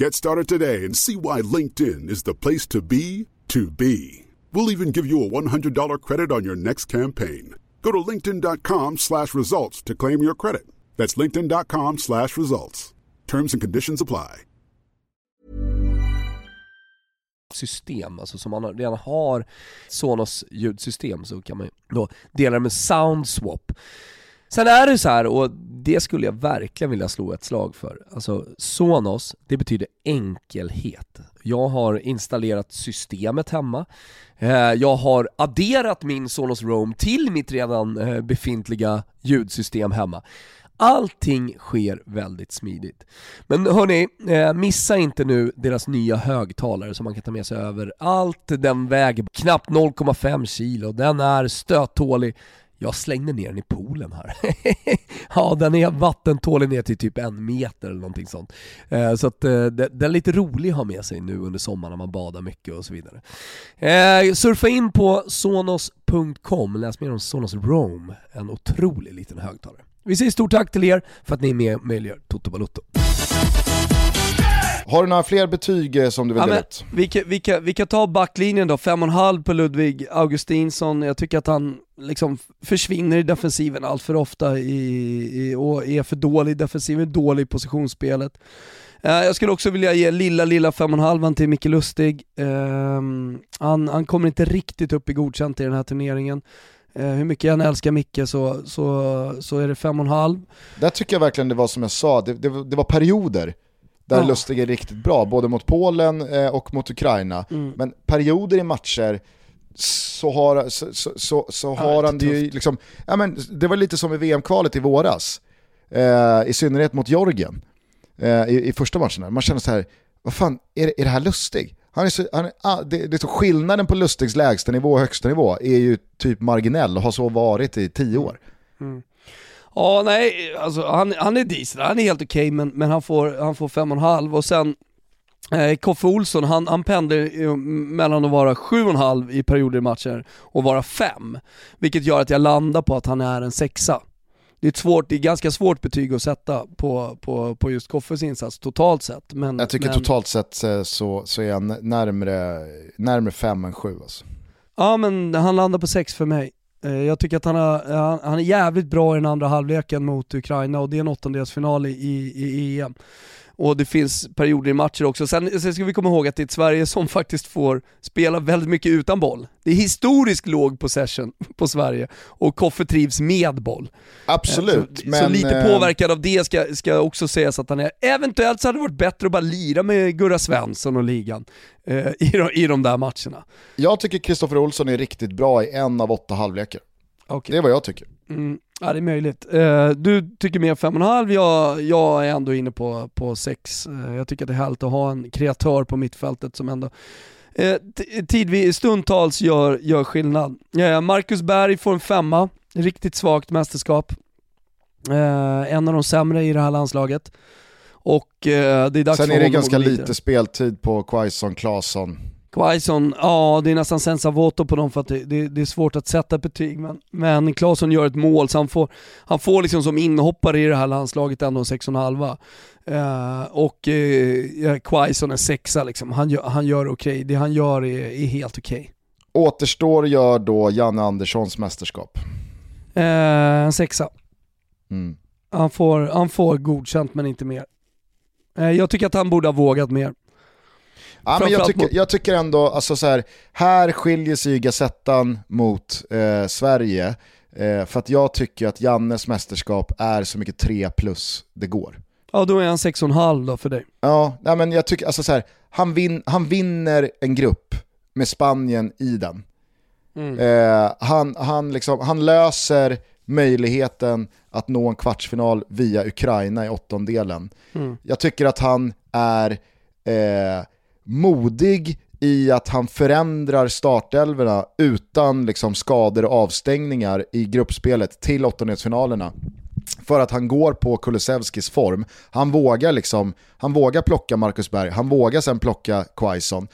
Get started today and see why LinkedIn is the place to be to be. We'll even give you a $100 credit on your next campaign. Go to linkedin.com slash results to claim your credit. That's linkedin.com slash results. Terms and conditions apply. system, alltså som man redan har Sonos ljudsystem så kan man då dela med Soundswap. Sen är det så här, och det skulle jag verkligen vilja slå ett slag för. Alltså Sonos, det betyder enkelhet. Jag har installerat systemet hemma. Eh, jag har adderat min Sonos Roam till mitt redan eh, befintliga ljudsystem hemma. Allting sker väldigt smidigt. Men hörni, eh, missa inte nu deras nya högtalare som man kan ta med sig över allt. Den väger knappt 0,5 kilo, den är stöttålig. Jag slängde ner den i poolen här. ja, den är vattentålig ner till typ en meter eller någonting sånt. Eh, så att eh, den är lite rolig att ha med sig nu under sommaren när man badar mycket och så vidare. Eh, surfa in på sonos.com, läs mer om Sonos Roam, en otrolig liten högtalare. Vi säger stort tack till er för att ni är med och möjliggör Toto Balotto. Har du några fler betyg eh, som du vill ja, dela ut? Vi kan, vi, kan, vi kan ta backlinjen då, 5,5 på Ludvig Augustinsson. Jag tycker att han liksom försvinner i defensiven allt för ofta i, i, och är för dålig i defensiven, dålig i positionsspelet. Uh, jag skulle också vilja ge lilla, lilla 5,5 till Micke Lustig. Uh, han, han kommer inte riktigt upp i godkänt i den här turneringen. Eh, hur mycket jag än älskar Micke så, så, så är det fem och en halv. Där tycker jag verkligen det var som jag sa, det, det, det var perioder där ja. Lustig är riktigt bra, både mot Polen eh, och mot Ukraina. Mm. Men perioder i matcher så har, så, så, så, så har ja, han det ju liksom, ja men det var lite som i VM-kvalet i våras, eh, i synnerhet mot Georgien, eh, i, i första matchen. Man känner så här, vad fan, är, är det här Lustig? Han är så, han är, ah, det, det är så skillnaden på Lustigs lägsta nivå och högsta nivå är ju typ marginell och har så varit i tio år. Mm. Ja, nej, alltså han, han är decent, han är helt okej okay, men, men han får, han får fem och en halv och sen eh, Koffe Olsson, han, han pendlar mellan att vara sju och en halv i perioder i matcher och vara fem. Vilket gör att jag landar på att han är en sexa det är, ett svårt, det är ganska svårt betyg att sätta på, på, på just Koffes insats totalt sett. Men, jag tycker men... totalt sett eh, så, så är jag närmre, närmre fem än sju alltså. Ja men han landar på sex för mig. Eh, jag tycker att han, har, eh, han, är jävligt bra i den andra halvleken mot Ukraina och det är en åttondelsfinal i, i, i EM och det finns perioder i matcher också. Sen, sen ska vi komma ihåg att det är ett Sverige som faktiskt får spela väldigt mycket utan boll. Det är historiskt låg possession på Sverige och Koffe trivs med boll. Absolut. Så, men, så lite eh, påverkad av det ska, ska också sägas att han är. Eventuellt så hade det varit bättre att bara lira med Gurra Svensson och ligan eh, i, de, i de där matcherna. Jag tycker Kristoffer Olsson är riktigt bra i en av åtta halvlekar. Okay. Det är vad jag tycker. Mm, ja det är möjligt. Eh, du tycker mer 5,5, jag, jag är ändå inne på, på 6. Eh, jag tycker att det är härligt att ha en kreatör på mittfältet som ändå eh, tidvis, stundtals gör, gör skillnad. Marcus Berg får en femma, riktigt svagt mästerskap. En av de sämre i det här landslaget. Och det är dags Sen är det ganska lite speltid på Quaison, Claesson. Quaison, ja det är nästan senza voto på dem för att det, det, det är svårt att sätta betyg men, men Claesson gör ett mål så han får, han får liksom som inhoppare i det här landslaget ändå en 6,5. Uh, och uh, Quaison en sexa liksom, han gör, han gör okej, okay. det han gör är, är helt okej. Återstår gör då Janne Anderssons mästerskap. Okay. Uh, en sexa. Mm. Han, får, han får godkänt men inte mer. Uh, jag tycker att han borde ha vågat mer. Ja, men jag, tycker, jag tycker ändå, alltså så här, här skiljer sig Gazettan mot eh, Sverige. Eh, för att jag tycker att Jannes mästerskap är så mycket 3 plus det går. Ja då är han 6,5 då för dig. Ja, nej, men jag tycker, alltså så här, han, vin, han vinner en grupp med Spanien i den. Mm. Eh, han, han, liksom, han löser möjligheten att nå en kvartsfinal via Ukraina i åttondelen. Mm. Jag tycker att han är eh, modig i att han förändrar startelverna utan liksom skador och avstängningar i gruppspelet till åttondelsfinalerna. För att han går på Kulusevskis form. Han vågar, liksom, han vågar plocka Marcus Berg, han vågar sen plocka Quaison.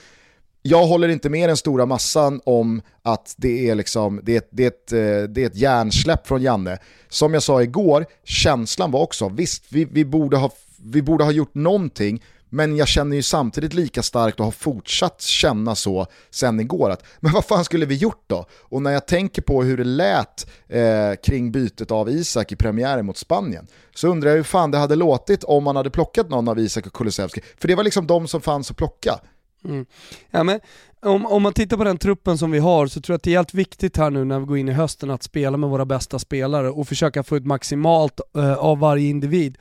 Jag håller inte med den stora massan om att det är, liksom, det är, ett, det är, ett, eh, det är ett hjärnsläpp från Janne. Som jag sa igår, känslan var också, visst vi, vi, borde ha, vi borde ha gjort någonting, men jag känner ju samtidigt lika starkt och har fortsatt känna så sen igår att men vad fan skulle vi gjort då? Och när jag tänker på hur det lät eh, kring bytet av Isak i premiären mot Spanien så undrar jag hur fan det hade låtit om man hade plockat någon av Isak och Kulusevski. För det var liksom de som fanns att plocka. Mm. Ja, men om, om man tittar på den truppen som vi har så tror jag att det är helt viktigt här nu när vi går in i hösten att spela med våra bästa spelare och försöka få ut maximalt eh, av varje individ.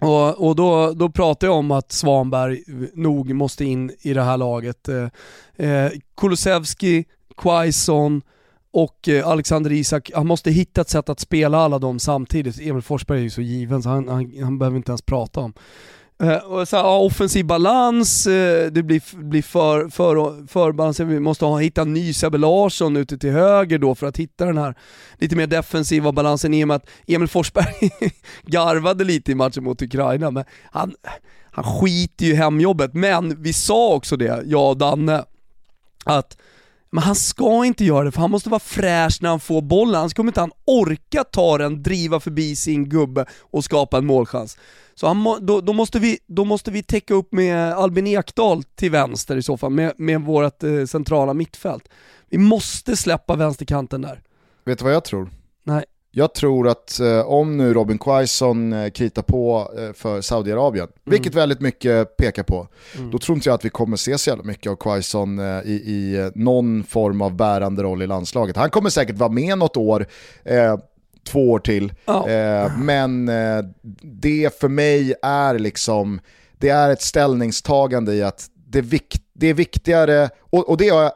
Och, och då, då pratar jag om att Svanberg nog måste in i det här laget. Eh, eh Kulusevski, Quaison och eh, Alexander Isak, han måste hitta ett sätt att spela alla dem samtidigt. Emil Forsberg är ju så given så han, han, han behöver inte ens prata om. Uh, och så, ja, offensiv balans, uh, det blir, blir för, för, förbalans, vi måste ha, hitta en ny Sebbe Larsson ute till höger då för att hitta den här lite mer defensiva balansen i och med att Emil Forsberg garvade lite i matchen mot Ukraina, men han, han skiter ju i hemjobbet. Men vi sa också det, jag och Danne, att men han ska inte göra det för han måste vara fräsch när han får bollen, annars kommer inte han orka ta den, driva förbi sin gubbe och skapa en målchans. Så han må, då, då, måste vi, då måste vi täcka upp med Albin Ekdal till vänster i så fall, med, med vårt eh, centrala mittfält. Vi måste släppa vänsterkanten där. Vet du vad jag tror? Nej. Jag tror att eh, om nu Robin Quaison eh, kritar på eh, för Saudiarabien, mm. vilket väldigt mycket pekar på, mm. då tror inte jag att vi kommer se så jävla mycket av Quaison eh, i, i eh, någon form av bärande roll i landslaget. Han kommer säkert vara med något år, eh, två år till, oh. men det för mig är liksom, det är ett ställningstagande i att det, vik det är viktigare, och, och det har jag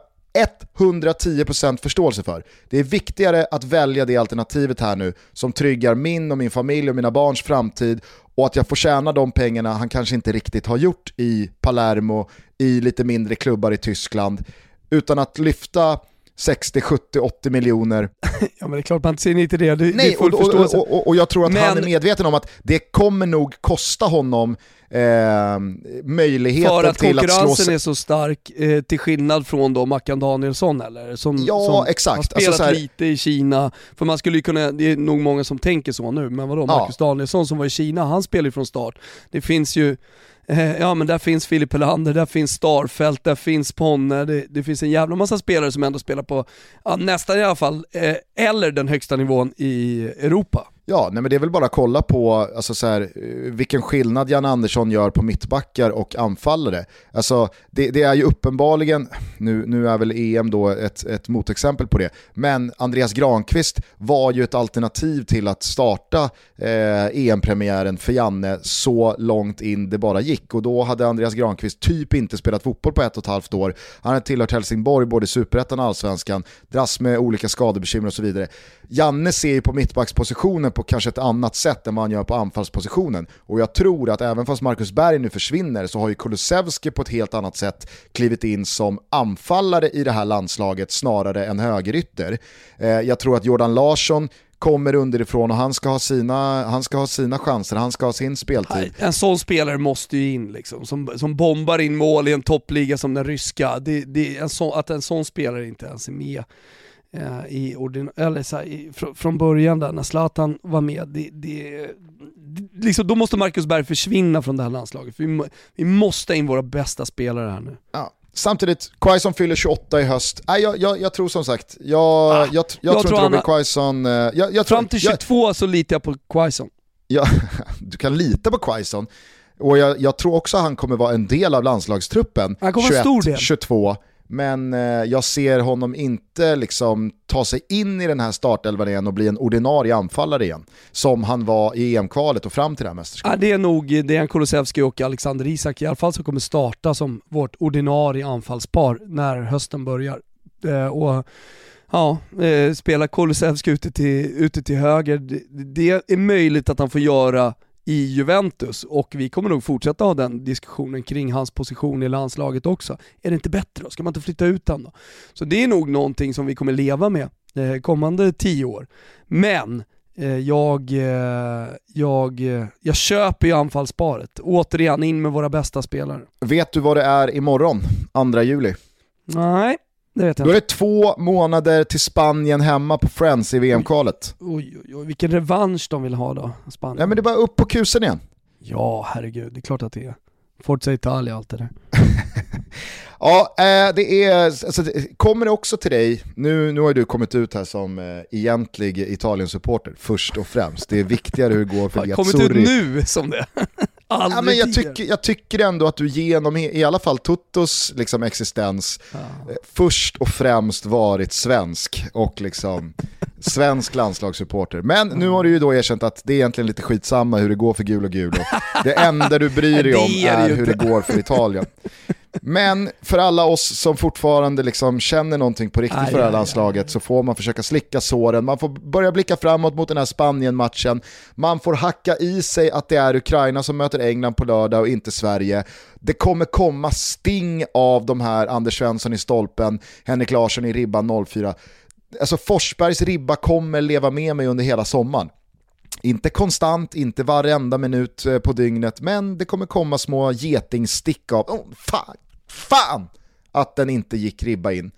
110% förståelse för. Det är viktigare att välja det alternativet här nu som tryggar min och min familj och mina barns framtid och att jag får tjäna de pengarna han kanske inte riktigt har gjort i Palermo, i lite mindre klubbar i Tyskland, utan att lyfta 60, 70, 80 miljoner. ja men det är klart man inte nej till det, det, Nej, det och. Och, och, och, jag tror att men... han är medveten om att det kommer nog kosta honom eh, möjligheten För att till att slå konkurrensen är så stark, eh, till skillnad från då Mackan Danielsson eller? Som, ja, som exakt. har spelat alltså, här... lite i Kina, för man skulle ju kunna, det är nog många som tänker så nu, men vadå, Ja. Marcus Danielsson som var i Kina, han spelar ju från start. Det finns ju eh, Ja men där finns Filip Helander, där finns Starfelt, där finns Ponne, det, det finns en jävla massa spelare som ändå spelar på, ja, nästan i alla fall, eh, eller den högsta nivån i Europa. Ja, nej men det är väl bara att kolla på alltså så här, vilken skillnad Jan Andersson gör på mittbackar och anfallare. Alltså, det, det, är ju uppenbarligen, nu, nu är väl EM då ett, ett motexempel på det, men Andreas Granqvist var ju ett alternativ till att starta eh, EM-premiären för Janne så långt in det bara gick. Och då hade Andreas Granqvist typ inte spelat fotboll på ett och ett halvt år. Han hade tillhört Helsingborg både i superettan och allsvenskan, dras med olika skadebekymmer och så vidare. Janne ser ju på mittbackspositionen på kanske ett annat sätt än vad han gör på anfallspositionen. Och jag tror att även fast Marcus Berg nu försvinner så har ju Kulusevski på ett helt annat sätt klivit in som anfallare i det här landslaget snarare än högerytter. Eh, jag tror att Jordan Larsson kommer underifrån och han ska ha sina, han ska ha sina chanser, han ska ha sin speltid. En sån spelare måste ju in liksom, som, som bombar in mål i en toppliga som den ryska. Det, det, en sån, att en sån spelare inte ens är med i ordin eller så här, i, fr från början där när Zlatan var med, det, det, liksom, då måste Marcus Berg försvinna från det här landslaget. Vi, vi måste in våra bästa spelare här nu. Ja. Samtidigt, Quaison fyller 28 i höst. Nej, jag, jag, jag tror som sagt, jag, ah, jag, jag, tror, inte Robin Quaison... Eh, fram till 22 så litar jag på Quaison. Ja, du kan lita på Quaison. Och jag, tror också att han kommer vara en del av landslagstruppen. Han kommer 21, stor del. 22. Men eh, jag ser honom inte liksom ta sig in i den här startelvan igen och bli en ordinarie anfallare igen. Som han var i EM-kvalet och fram till det här mästerskapet. Ja, det är nog Dejan Kulusevski och Alexander Isak i alla fall som kommer starta som vårt ordinarie anfallspar när hösten börjar. Eh, och Ja, eh, spela Kulusevski ute till, ute till höger, det, det är möjligt att han får göra i Juventus och vi kommer nog fortsätta ha den diskussionen kring hans position i landslaget också. Är det inte bättre då? Ska man inte flytta ut honom då? Så det är nog någonting som vi kommer leva med eh, kommande tio år. Men eh, jag, eh, jag, jag köper ju anfallsparet. Återigen, in med våra bästa spelare. Vet du vad det är imorgon, 2 juli? Nej, det vet jag Då är det två månader till Spanien hemma på Friends i VM-kvalet. Oj, oj, oj, vilken revansch de vill ha då, Spanien. Ja men det är bara upp på kusen igen. Ja, herregud, det är klart att det är. Forza Italia, allt det där. ja, eh, det är, alltså, kommer det också till dig, nu, nu har du kommit ut här som eh, egentlig Italien-supporter först och främst. Det är viktigare hur det går för Har kommit ut nu som det. Ja, men jag, tycker, jag tycker ändå att du genom i alla fall Tuttos liksom, existens ja. Eh, först och främst varit svensk och liksom svensk landslagssupporter. Men nu har du ju då erkänt att det är egentligen lite skitsamma hur det går för gul och gul. Det enda du bryr dig om är hur det går för Italien. Men för alla oss som fortfarande liksom känner någonting på riktigt aj, för det här landslaget aj, aj. så får man försöka slicka såren, man får börja blicka framåt mot den här Spanien-matchen, man får hacka i sig att det är Ukraina som möter England på lördag och inte Sverige. Det kommer komma sting av de här Anders Svensson i stolpen, Henrik Larsson i ribban 04. Alltså Forsbergs ribba kommer leva med mig under hela sommaren. Inte konstant, inte varenda minut eh, på dygnet, men det kommer komma små getingstick av oh, fan, fan att den inte gick ribba in.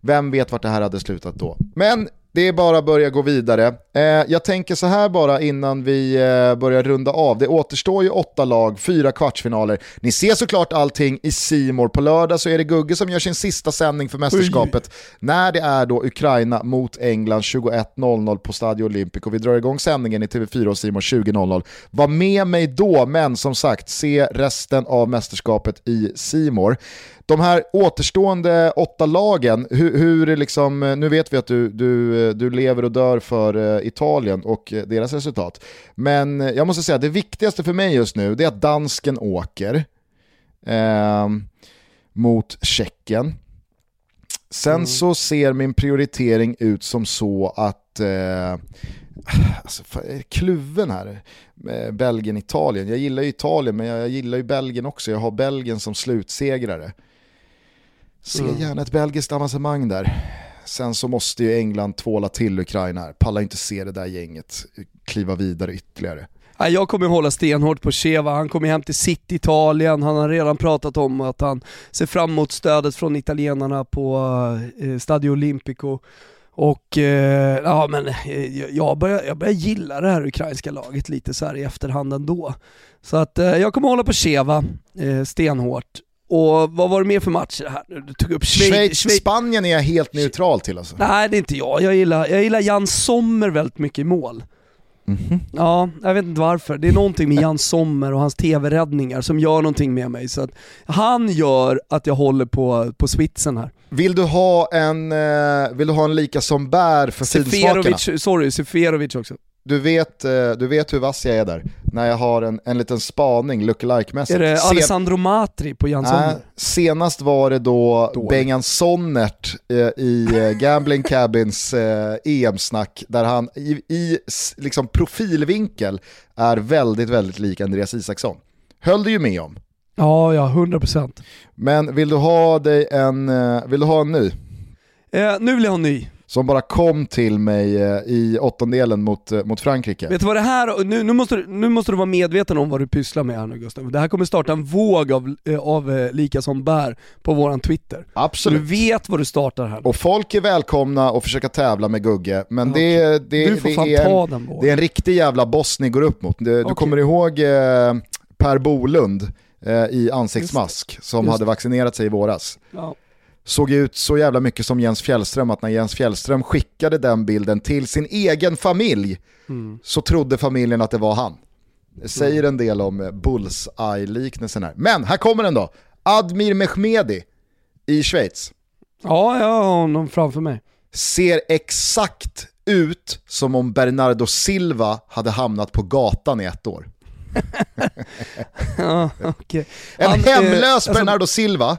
Vem vet vart det här hade slutat då? Men det är bara att börja gå vidare. Eh, jag tänker så här bara innan vi eh, börjar runda av. Det återstår ju åtta lag, fyra kvartsfinaler. Ni ser såklart allting i Simor På lördag så är det Gugge som gör sin sista sändning för mästerskapet. Oj. När det är då Ukraina mot England 21.00 på Stadio Olympic och vi drar igång sändningen i TV4 och Simor 20.00. Var med mig då, men som sagt, se resten av mästerskapet i Simor de här återstående åtta lagen, hur, hur liksom, nu vet vi att du, du, du lever och dör för eh, Italien och deras resultat. Men jag måste säga, det viktigaste för mig just nu det är att dansken åker eh, mot Tjeckien. Sen mm. så ser min prioritering ut som så att eh, alltså, kluven här. Belgien-Italien. Jag gillar ju Italien men jag gillar ju Belgien också. Jag har Belgien som slutsegrare. Se mm. gärna ett belgiskt avancemang där. Sen så måste ju England tvåla till Ukraina här. Pallar inte se det där gänget kliva vidare ytterligare. Jag kommer hålla stenhårt på Cheva, han kommer hem till sitt Italien, han har redan pratat om att han ser fram emot stödet från italienarna på eh, Stadio Olimpico. Och eh, ja men eh, jag börjar, jag börjar gilla det här ukrainska laget lite så här i efterhand ändå. Så att eh, jag kommer hålla på Cheva eh, stenhårt och vad var det mer för matcher här Du tog upp Schweiz. Schweiz, Schweiz. Spanien är jag helt neutral till alltså. Nej det är inte jag, jag gillar, jag gillar Jan Sommer väldigt mycket i mål. Mhm. Ja, jag vet inte varför. Det är någonting med Jan Sommer och hans tv-räddningar som gör någonting med mig. Så han gör att jag håller på, på switsen här. Vill du ha en, eh, vill du ha en lika som bär för? Seferovic, sorry, Seferovic också. Du vet, eh, du vet hur vass jag är där, när jag har en, en liten spaning look-alike-mässigt. Är det Sen- Alessandro Matri på Jan Nej, senast var det då Dåligt. Bengan Sonnert eh, i eh, Gambling Cabins eh, EM-snack där han i, i liksom profilvinkel är väldigt, väldigt lik Andreas Isaksson. Höll du ju med om. Ja, ja, 100%. Men vill du ha dig en, eh, vill du ha en ny? Eh, nu vill jag ha en ny. Som bara kom till mig eh, i åttondelen mot, eh, mot Frankrike. Vet du vad det här, nu, nu, måste, du- nu måste du vara medveten om vad du pysslar med här nu Gustav. Det här kommer starta en våg av, eh, av lika som bär på våran Twitter. Så du Absolut. vet vad du startar här. Och folk är välkomna att försöka tävla med Gugge, men det, det, du får det, fan är en, det är en riktig jävla boss ni går upp mot. Du, du Okej. kommer ihåg eh, Per Bolund eh, i ansiktsmask som hade vaccinerat sig i våras. Ja. Såg ut så jävla mycket som Jens Fjällström att när Jens Fjällström skickade den bilden till sin egen familj Mm. så trodde familjen att det var han. Det säger en del om eh, bullseye-liknelsen här. Men här kommer den då. Admir Mehmedi i Schweiz. ja, jag har honom framför mig. ser exakt ut som om Bernardo Silva hade hamnat på gatan i ett år. Ja. En Han, eh, hemlös alltså- Bernardo Silva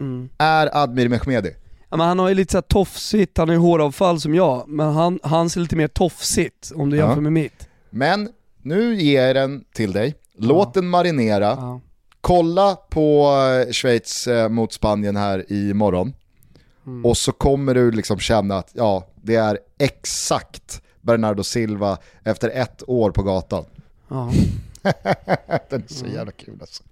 Mm. är Admir Mehmedi. Ja, men han har ju lite så här tofsigt, han har ju håravfall som jag, men han, han ser lite mer tofsigt om du Ja. jämför med mitt. Men nu ger jag den till dig. Låt den marinera. Ja. Kolla på eh, Schweiz eh, mot Spanien här i morgon. Mm. Och så kommer du liksom känna att ja, det är exakt Bernardo Silva efter ett år på gatan. Ja. Den är så jävla kul alltså.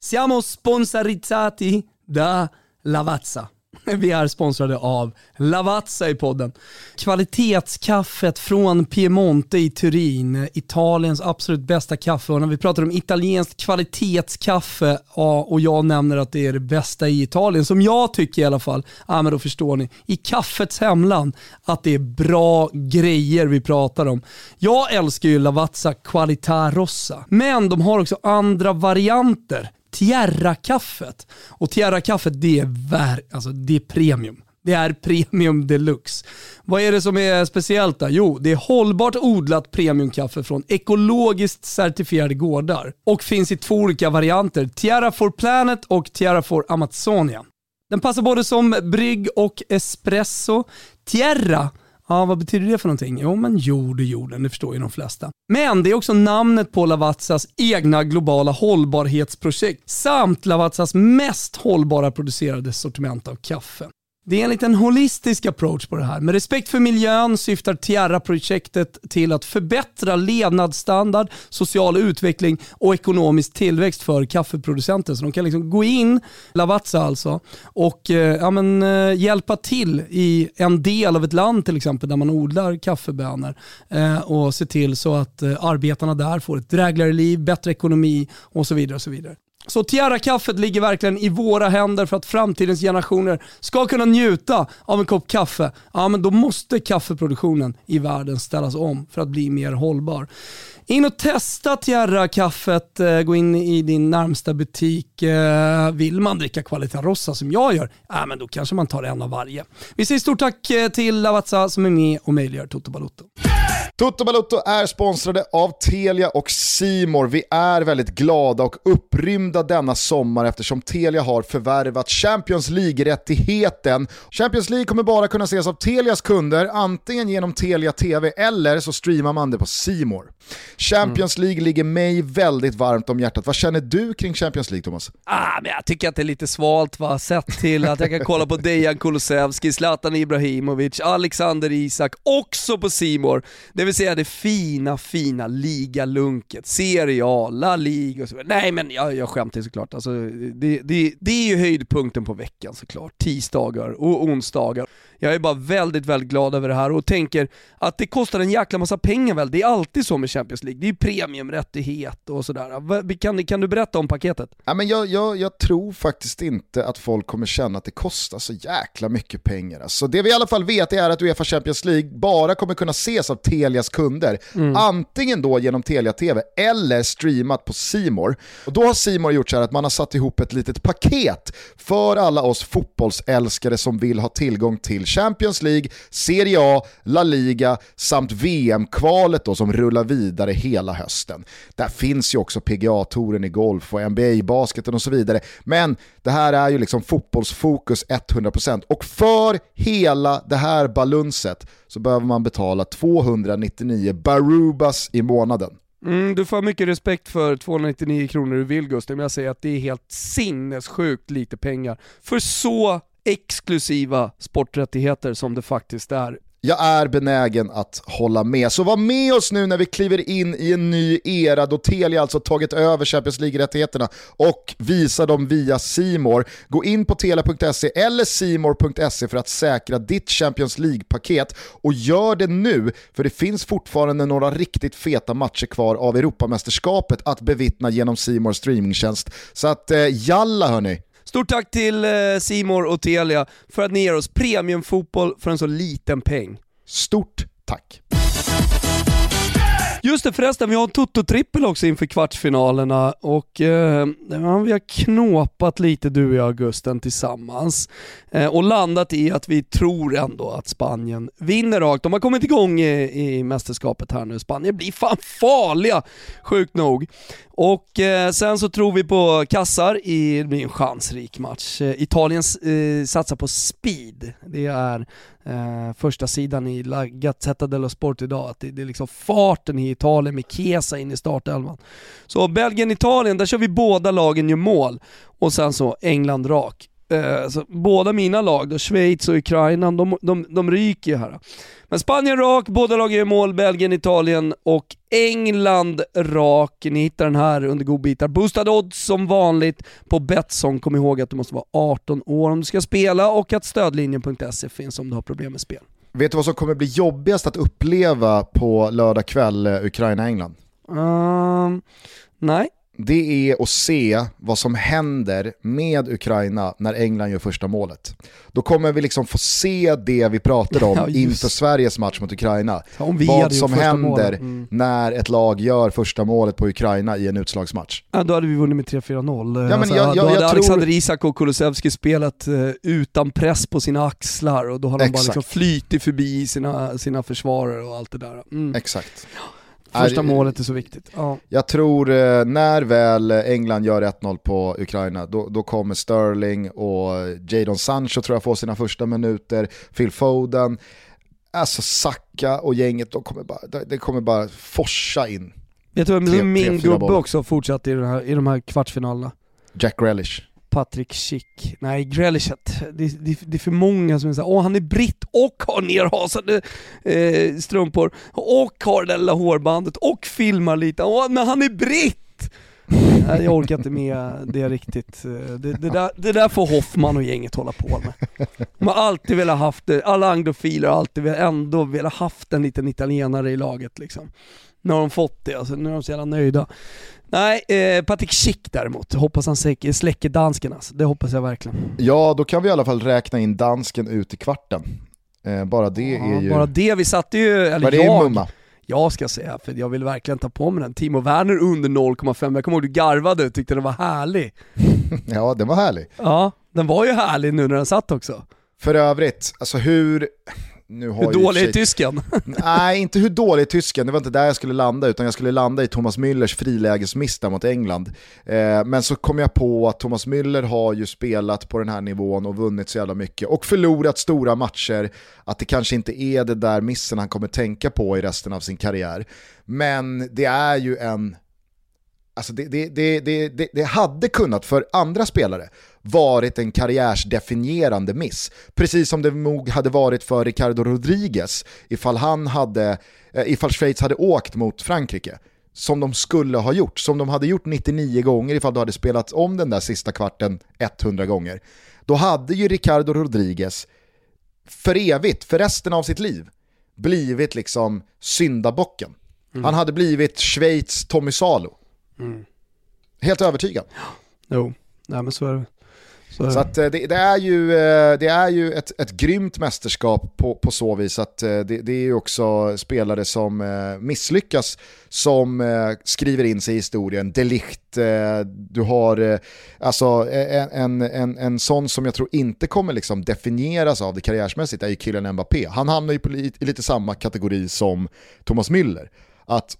Siamo sponsorizzati da Lavazza. Vi är sponsrade av Lavazza i podden. Kvalitetskaffet från Piemonte i Turin, Italiens absolut bästa kaffe. Och när vi pratar om italienskt kvalitetskaffe och jag nämner att det är det bästa i Italien, som jag tycker i alla fall, ja men då förstår ni, i kaffets hemland, att det är bra grejer vi pratar om. Jag älskar ju Lavazza Qualità Rossa, men de har också andra varianter. Tierra-kaffet. Och Tierra-kaffet det är, vär, alltså, det är premium. Det är premium deluxe. Vad är det som är speciellt då? Jo, det är hållbart odlat premiumkaffe från ekologiskt certifierade gårdar och finns i två olika varianter. Tierra for Planet och Tierra for Amazonia. Den passar både som brygg och espresso. Tierra, ja vad betyder det för någonting? Jo men jord och jorden, det förstår ju de flesta. Men det är också namnet på Lavazzas egna globala hållbarhetsprojekt samt Lavazzas mest hållbara producerade sortiment av kaffe. Det är en liten holistisk approach på det här. Med respekt för miljön syftar Tiara-projektet till att förbättra levnadsstandard, social utveckling och ekonomisk tillväxt för kaffeproducenter. Så de kan liksom gå in, Lavazza alltså, och eh, ja, men, eh, hjälpa till i en del av ett land till exempel där man odlar kaffebönor eh, och se till så att eh, arbetarna där får ett drägligare liv, bättre ekonomi och så vidare. Och så vidare. Så Tierra-kaffet ligger verkligen i våra händer för att framtidens generationer ska kunna njuta av en kopp kaffe. Ja, men då måste kaffeproduktionen i världen ställas om för att bli mer hållbar. In och testa Tierra-kaffet, eh, gå in i din närmsta butik. Eh, vill man dricka Qualita Rossa som jag gör, äh, men då kanske man tar en av varje. Vi säger stort tack eh, till Lavazza som är med och möjliggör Toto Balotto. Toto Balotto är sponsrade av Telia och Simor. Vi är väldigt glada och upprymda denna sommar eftersom Telia har förvärvat Champions League-rättigheten. Champions League kommer bara kunna ses av Telias kunder, antingen genom Telia TV eller så streamar man det på Simor. Champions League ligger mig väldigt varmt om hjärtat. Vad känner du kring Champions League, Thomas? Ah, men jag tycker att det är lite svalt va, sett till att jag kan kolla på Dejan Kulusevski, Zlatan Ibrahimovic, Alexander Isak, också på Simor. Det vill säga det fina, fina ligalunket, Serie A, La Liga och så. Nej men jag, jag skämtar såklart, alltså, det, det, det är ju höjdpunkten på veckan såklart. Tisdagar och onsdagar. Jag är bara väldigt, väldigt glad över det här och tänker att det kostar en jäkla massa pengar väl? Det är alltid så med Champions League. Det är ju premiumrättighet och sådär. Kan, kan du berätta om paketet? Ja, men jag, jag, jag tror faktiskt inte att folk kommer känna att det kostar så jäkla mycket pengar. Alltså, det vi i alla fall vet är att Uefa Champions League bara kommer kunna ses av Telias kunder. Mm. Antingen då genom Telia TV eller streamat på Simor. Och Då har Simor gjort så här att man har satt ihop ett litet paket för alla oss fotbollsälskare som vill ha tillgång till Champions League, Serie A, La Liga samt VM-kvalet då som rullar vidare hela hösten. Där finns ju också PGA-touren i golf och NBA-basketen och så vidare. Men det här är ju liksom fotbollsfokus 100% och för hela det här balunset så behöver man betala 299 barubas i månaden. Mm, du får mycket respekt för 299 kronor du vill Gustav, men jag säger att det är helt sinnessjukt lite pengar för så exklusiva sporträttigheter som det faktiskt är. Jag är benägen att hålla med. Så var med oss nu när vi kliver in i en ny era då Telia alltså tagit över Champions League-rättigheterna och visar dem via Simor. Gå in på telia.se eller simor.se för att säkra ditt Champions League-paket och gör det nu för det finns fortfarande några riktigt feta matcher kvar av Europamästerskapet att bevittna genom Simors streamingtjänst. Så att eh, jalla hörni! Stort tack till eh, Simor och Telia för att ni ger oss premiumfotboll för en så liten peng. Stort tack! Just det förresten, vi har en Toto-trippel också inför kvartsfinalerna och eh, vi har knåpat lite du och jag Augusten tillsammans eh, och landat i att vi tror ändå att Spanien vinner rakt. De har kommit igång i, i mästerskapet här nu. Spanien blir fan farliga, sjukt nog. Och eh, sen så tror vi på kassar i, det blir en chansrik match. Eh, Italien eh, satsar på speed. Det är eh, första sidan i La Gazzetta dello Sport idag, att det, det, är liksom farten i Italien med Chiesa in i startelvan. Så Belgien-Italien, där kör vi båda lagen gör mål. Och sen så England rak. Eh, så båda mina lag, då, Schweiz och Ukraina, de, de, de ryker ju här. Men Spanien rak, båda lagen gör mål, Belgien, Italien och England rak. Ni hittar den här under godbitar. Boostad odds som vanligt på Betsson. Kom ihåg att du måste vara 18 år om du ska spela och att stödlinjen.se finns om du har problem med spel. Vet du vad som kommer bli jobbigast att uppleva på lördag kväll, eh, Ukraina-England? Um, nej det är att se vad som händer med Ukraina när England gör första målet. Då kommer vi liksom få se det vi pratade om ja, inför Sveriges match mot Ukraina. vad som händer mm. när ett lag gör första målet på Ukraina i en utslagsmatch. Ja, då hade vi vunnit med 3-4-0. Ja, alltså, jag, jag, då hade jag Alexander tror... Isak och Kulusevski spelat uh, utan press på sina axlar och då har de Exakt. bara liksom flytit förbi sina, sina försvarare och allt det där. Mm. Exakt. Första målet är så viktigt. Ja. Jag tror eh, när väl England gör 1-0 på Ukraina, då, då, kommer Sterling och Jadon Sancho tror jag får sina första minuter, Phil Foden, alltså Saka och gänget, de kommer bara, det kommer bara forsa in. Jag tror att min gubbe också fortsatte i, här, i de här kvartsfinalerna. Jack Relish. Patrick Schick. Nej, Grealishet. Det, det, det, är för många som är såhär, åh han är britt och har nerhasade eh, strumpor och har det lilla hårbandet och filmar lite. Åh, men han är britt! Nej, jag orkar inte med det riktigt. Eh, det, det, där, det där får Hoffman och gänget hålla på med. De har alltid velat haft det, alla anglofiler har alltid ändå velat haft en liten italienare i laget liksom. Nu har de fått det, alltså, nu är de så jävla nöjda. Nej, eh, Patrik Schick däremot. Hoppas han släcker dansken alltså. Det hoppas jag verkligen. Ja, då kan vi i alla fall räkna in dansken ut i kvarten. Eh, bara det ja, är ju... Bara det, vi satte ju, eller Var det jag, mumma? jag ska säga, för jag vill verkligen ta på mig den. Timo Werner under 0,5, jag kommer ihåg du garvade och tyckte den var härlig. ja, den var härlig. Ja, den var ju härlig nu när den satt också. För övrigt, alltså hur, nu har hur dålig är tysken? Nej, inte hur dålig är tysken, det var inte där jag skulle landa, utan jag skulle landa i Thomas Müllers frilägesmiss mot England. Eh, men så kom jag på att Thomas Müller har ju spelat på den här nivån och vunnit så jävla mycket och förlorat stora matcher, att det kanske inte är det där missen han kommer tänka på i resten av sin karriär. Men det är ju en Alltså det, det, det, det, det hade kunnat för andra spelare varit en karriärsdefinierande miss. Precis som det nog hade varit för Ricardo Rodriguez ifall, han hade, eh, ifall Schweiz hade åkt mot Frankrike. Som de skulle ha gjort, som de hade gjort 99 gånger ifall du hade spelat om den där sista kvarten 100 gånger. Då hade ju Ricardo Rodriguez för evigt, för resten av sitt liv, blivit liksom syndabocken. Mm. Han hade blivit Schweiz Tommy Salo. Mm. Helt övertygad. Jo, nej men så är det. Så, så att, eh, det, det, är ju, eh, det är ju ett, ett grymt mästerskap på, på så vis att eh, det, det är ju också spelare som misslyckas som skriver in sig i historien. Delicht, du har alltså e, e, en, en, en sån som jag tror inte kommer liksom definieras av det karriärsmässigt är ju killen Mbappé. Han hamnar ju på i lite samma kategori som Thomas Müller. Att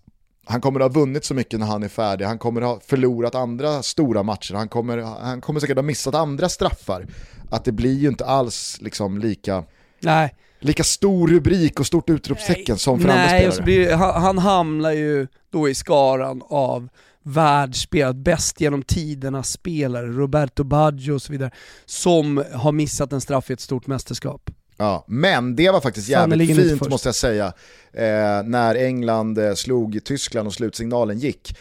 han kommer att ha vunnit så mycket när han är färdig, han kommer att ha förlorat andra stora matcher, han kommer, han kommer säkert ha missat andra straffar. Att det blir ju inte alls liksom lika, Nej. lika stor rubrik och stort utropstecken Nej. som för Nej, andra spelare. Och så blir, han, han hamnar ju då i skaran av världsspelare, bäst genom tiderna spelare, Roberto Baggio och så vidare, som har missat en straff i ett stort mästerskap. Ja, men det var faktiskt jävligt fint måste jag säga, eh, när England eh, slog Tyskland och slutsignalen gick.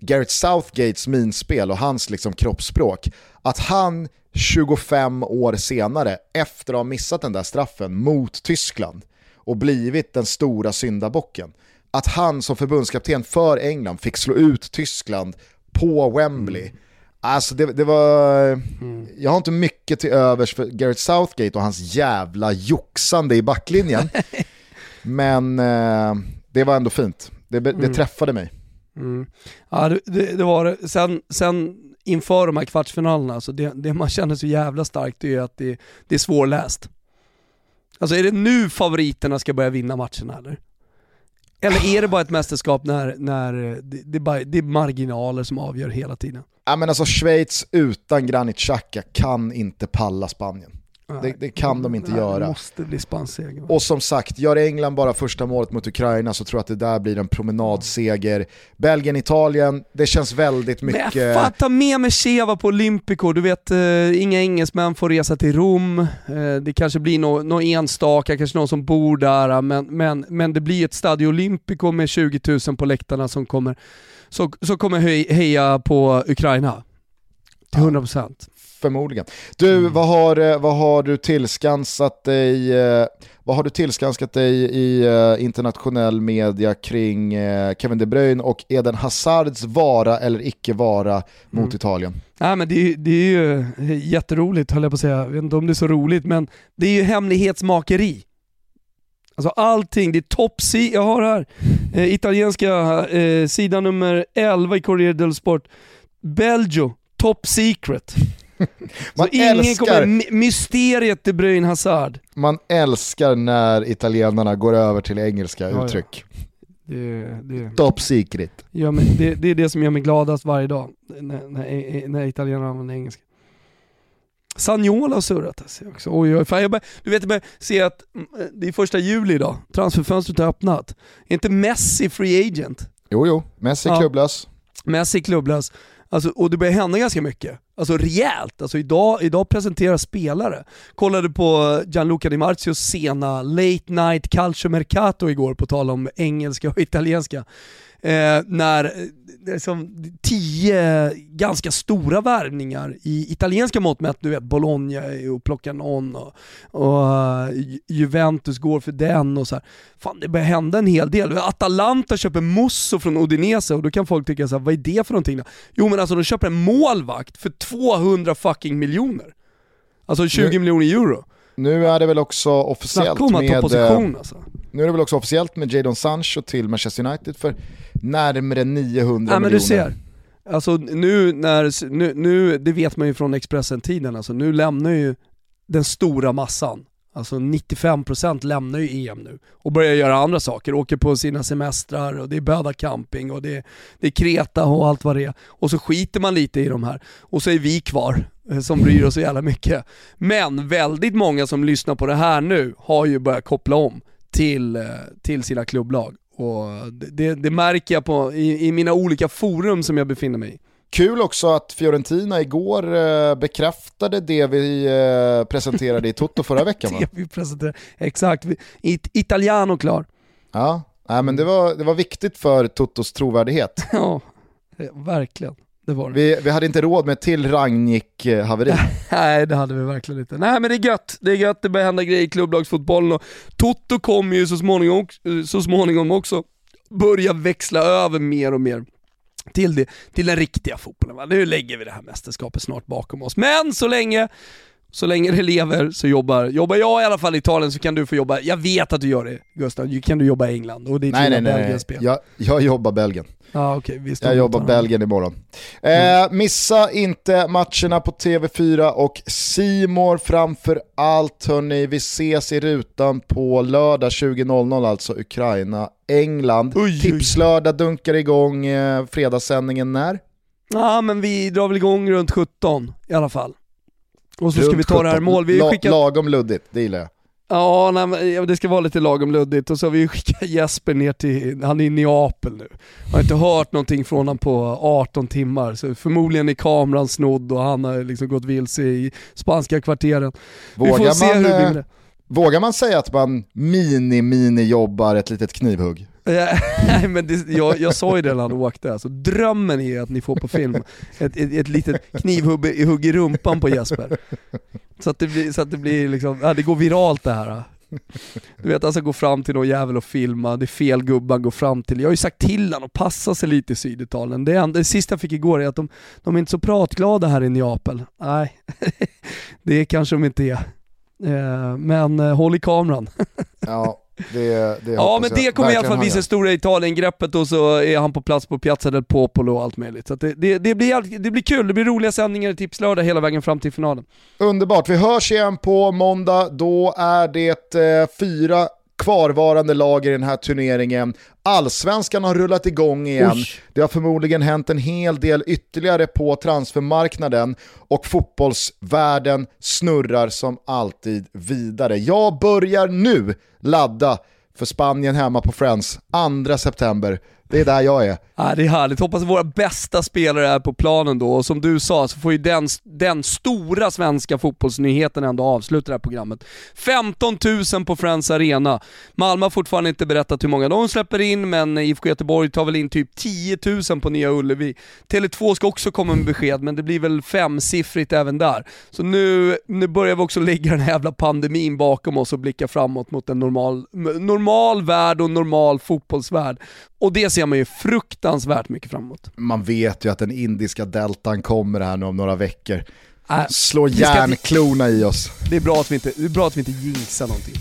Gareth Southgates minspel och hans liksom, kroppsspråk, att han 25 år senare, efter att ha missat den där straffen mot Tyskland och blivit den stora syndabocken, att han som förbundskapten för England fick slå ut Tyskland på Wembley. Mm Alltså det, det var, mm. jag har inte mycket till övers för Gareth Southgate och hans jävla joxande i backlinjen. men eh, det var ändå fint, det, det mm. träffade mig. Mm. Ja det, det, var det. Sen, sen inför de här kvartsfinalerna, så det, det man känner så jävla starkt är att det, det är svårläst. Alltså är det nu favoriterna ska börja vinna matcherna eller? Eller är det bara ett mästerskap när, när det, det, är bara, det är marginaler som avgör hela tiden? Ja, men alltså Schweiz utan Granit Xhaka kan inte palla Spanien. Det, det, kan de inte Nej, göra. Det måste bli spanseger. Och som sagt, gör England bara första målet mot Ukraina så tror jag att det där blir en promenadseger. Belgien, Italien, det känns väldigt mycket... Men fan, ta med mig Cheva på Olympico, du vet uh, inga engelsmän får resa till Rom, uh, det kanske blir någon no enstaka, kanske någon som bor där, men, men, men det blir ett Stadio Olympico med 20 000 på läktarna som kommer, så, så kommer heja på Ukraina. Till 100%. Förmodligen. Du, mm. vad, har, eh, vad har du tillskansat dig eh, vad har du tillskansat dig i uh, internationell media kring Kevin De Bruyne och Eden Hazards vara eller icke vara mot mm. Italien? Nej, men det, det är ju jätteroligt höll jag på att säga, jag vet inte om det är så roligt, men det är ju hemlighetsmakeri. Alltså allting, det är top jag har här, eh, italienska eh, sidan nummer 11 i Corriere del Sport. Belgio, top secret. Man älskar, kommer, mysteriet De Bruyne Hazard. Man älskar när italienarna går över till engelska ja, uttryck. Ja. Det, det, Top secret. Ja, men det, det, är det som gör mig gladast varje dag, när, när, när italienarna använder engelska. Sagnola har surrat alltså också. Oj, oj, fan jag bör, du vet, jag börjar se att mm, det är första juli idag, transferfönstret har öppnat. Är inte Messi free agent? Jo, jo, Messi ja. klubblös. Messi klubblös. Alltså, och det börjar hända ganska mycket. Alltså rejält. Alltså idag, idag presenterar spelare. Kollade på Gianluca Di Marzios sena Late Night Calcio Mercato igår, på tal om engelska och italienska. Eh, när eh, liksom, tio ganska stora värvningar i italienska mått mätt, du vet Bologna och plockar någon och, och uh, Juventus går för den och så här. Fan det börjar hända en hel del. Atalanta köper Musso från Udinese och då kan folk tycka så här, vad är det för någonting då? Jo men alltså de köper en målvakt för 200 fucking miljoner. Alltså 20 nu, miljoner euro. Nu är det väl också officiellt med... Position, alltså. Nu är det väl också officiellt med Jadon Sancho till Manchester United för närmare 900 ja, miljoner. Men du ser. Alltså nu när, nu, nu, det vet man ju från Expressen-tiden, alltså nu lämnar ju den stora massan, alltså 95% lämnar ju EM nu och börjar göra andra saker, åker på sina semestrar och det är Böda camping och det är, det är Kreta och allt vad det är. Och så skiter man lite i de här och så är vi kvar eh, som bryr oss så jävla mycket. Men väldigt många som lyssnar på det här nu har ju börjat koppla om till, eh, till sina klubblag. Och det, det märker jag på, i, i, mina olika forum som jag befinner mig i. Kul också att Fiorentina igår eh, bekräftade det vi eh, presenterade i Toto förra veckan va? det vi presenterade, exakt. It, Italiano klar. Ja, Nej, men det var, det var viktigt för Totos trovärdighet. ja, verkligen. Det var det. Vi, vi hade inte råd med till Rangnick-haveri. Nej, det hade vi verkligen inte. Nej, men det är gött. Det är gött, det börjar hända grejer i klubblagsfotbollen och Toto kommer ju så småningom, så småningom också börja växla över mer och mer till, det, till den riktiga fotbollen. Va? Nu lägger vi det här mästerskapet snart bakom oss. Men så länge så länge det lever så jobbar, jobbar jag i alla fall i Italien så kan du få jobba, jag vet att du gör det Gustav, kan du jobba i England och det är nej, nej, nej, nej. Jag, jag jobbar Belgien. Ah, okay. Visst jag jobbar Belgien imorgon. Mm. Eh, missa inte matcherna på TV4 och Simor framför allt hörni. Vi ses i rutan på lördag 20.00 alltså Ukraina, England. Oj, Tipslördag dunkar igång eh, fredagssändningen när? Ja men vi drar väl igång runt 17 i alla fall. Och så ska vi ta det här mål. Vi skickat... Lagom luddigt, det gillar jag. Ja, nej, det ska vara lite lagom luddigt och så har vi skickat Jesper ner till, han är i Neapel nu. Jag har inte hört någonting från honom på 18 timmar, så förmodligen är kameran snodd och han har liksom gått vilse i spanska kvarteren. Vågar vi får se man, hur det blir. Eh, vågar man säga att man mini-mini-jobbar ett litet knivhugg? Nej men det, jag, jag sa ju det när han åkte, alltså, drömmen är att ni får på film ett, ett, ett litet knivhugg i, hugg i rumpan på Jesper. Så att det blir, så att det blir liksom, ja, det går viralt det här. Du vet, alltså gå fram till någon jävel och filma, det är fel gubbar går fram till. Jag har ju sagt till honom att passa sig lite i Syditalien. Det, det sista jag fick igår är att de, de är inte så pratglada här i Neapel. Nej, det kanske de inte är. Eh, men eh, håll i kameran. Ja, det, det ja men det kommer i alla fall visa stora Italien-greppet och så är han på plats på Piazza del Popolo och allt möjligt. Så det, det, det, blir, det blir kul, det blir roliga sändningar i Tipslördag hela vägen fram till finalen. Underbart, vi hörs igen på måndag. Då är det eh, fyra kvarvarande lag i den här turneringen. Allsvenskan har rullat igång igen. Usch. Det har förmodligen hänt en hel del ytterligare på transfermarknaden och fotbollsvärlden snurrar som alltid vidare. Jag börjar nu ladda för Spanien hemma på Friends 2 september. Det är där jag är. Ja, det är härligt. Hoppas att våra bästa spelare är på planen då och som du sa så får ju den, den stora svenska fotbollsnyheten ändå avsluta det här programmet. 15 000 på Friends Arena. Malmö har fortfarande inte berättat hur många de släpper in men IFK Göteborg tar väl in typ 10 000 på Nya Ullevi. Tele2 ska också komma med besked men det blir väl femsiffrigt även där. Så nu, nu börjar vi också lägga den här jävla pandemin bakom oss och blicka framåt mot en normal, normal värld och normal fotbollsvärld. Och det ser man ju fruktansvärt mycket fram emot. Man vet ju att den indiska deltan kommer här nu om några veckor. Äh, Slå järnklorna i oss. Det är, bra att vi inte, det är bra att vi inte jinxar någonting.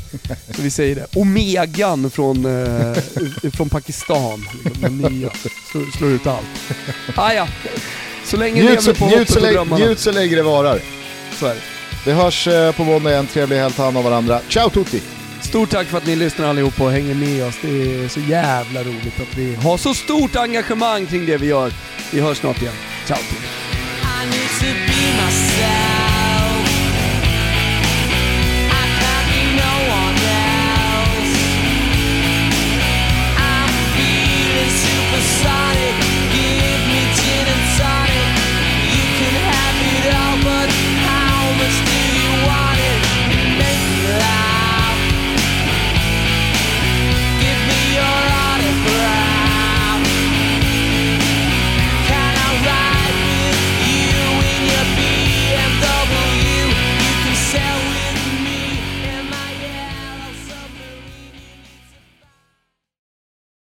Så vi säger det. Omegan från, eh, från Pakistan, liksom, den nya, slår, slår ut allt. Ah, ja. Så länge njut lever på hoppet och drömmarna. Njut så länge det varar. Så är det. Vi hörs eh, på måndag igen, trevlig helg, ta hand om varandra. Ciao tutti! Stort tack för att ni lyssnar allihopa och hänger med oss. Det är så jävla roligt att vi har så stort engagemang kring det vi gör. Vi hörs snart igen. Ciao till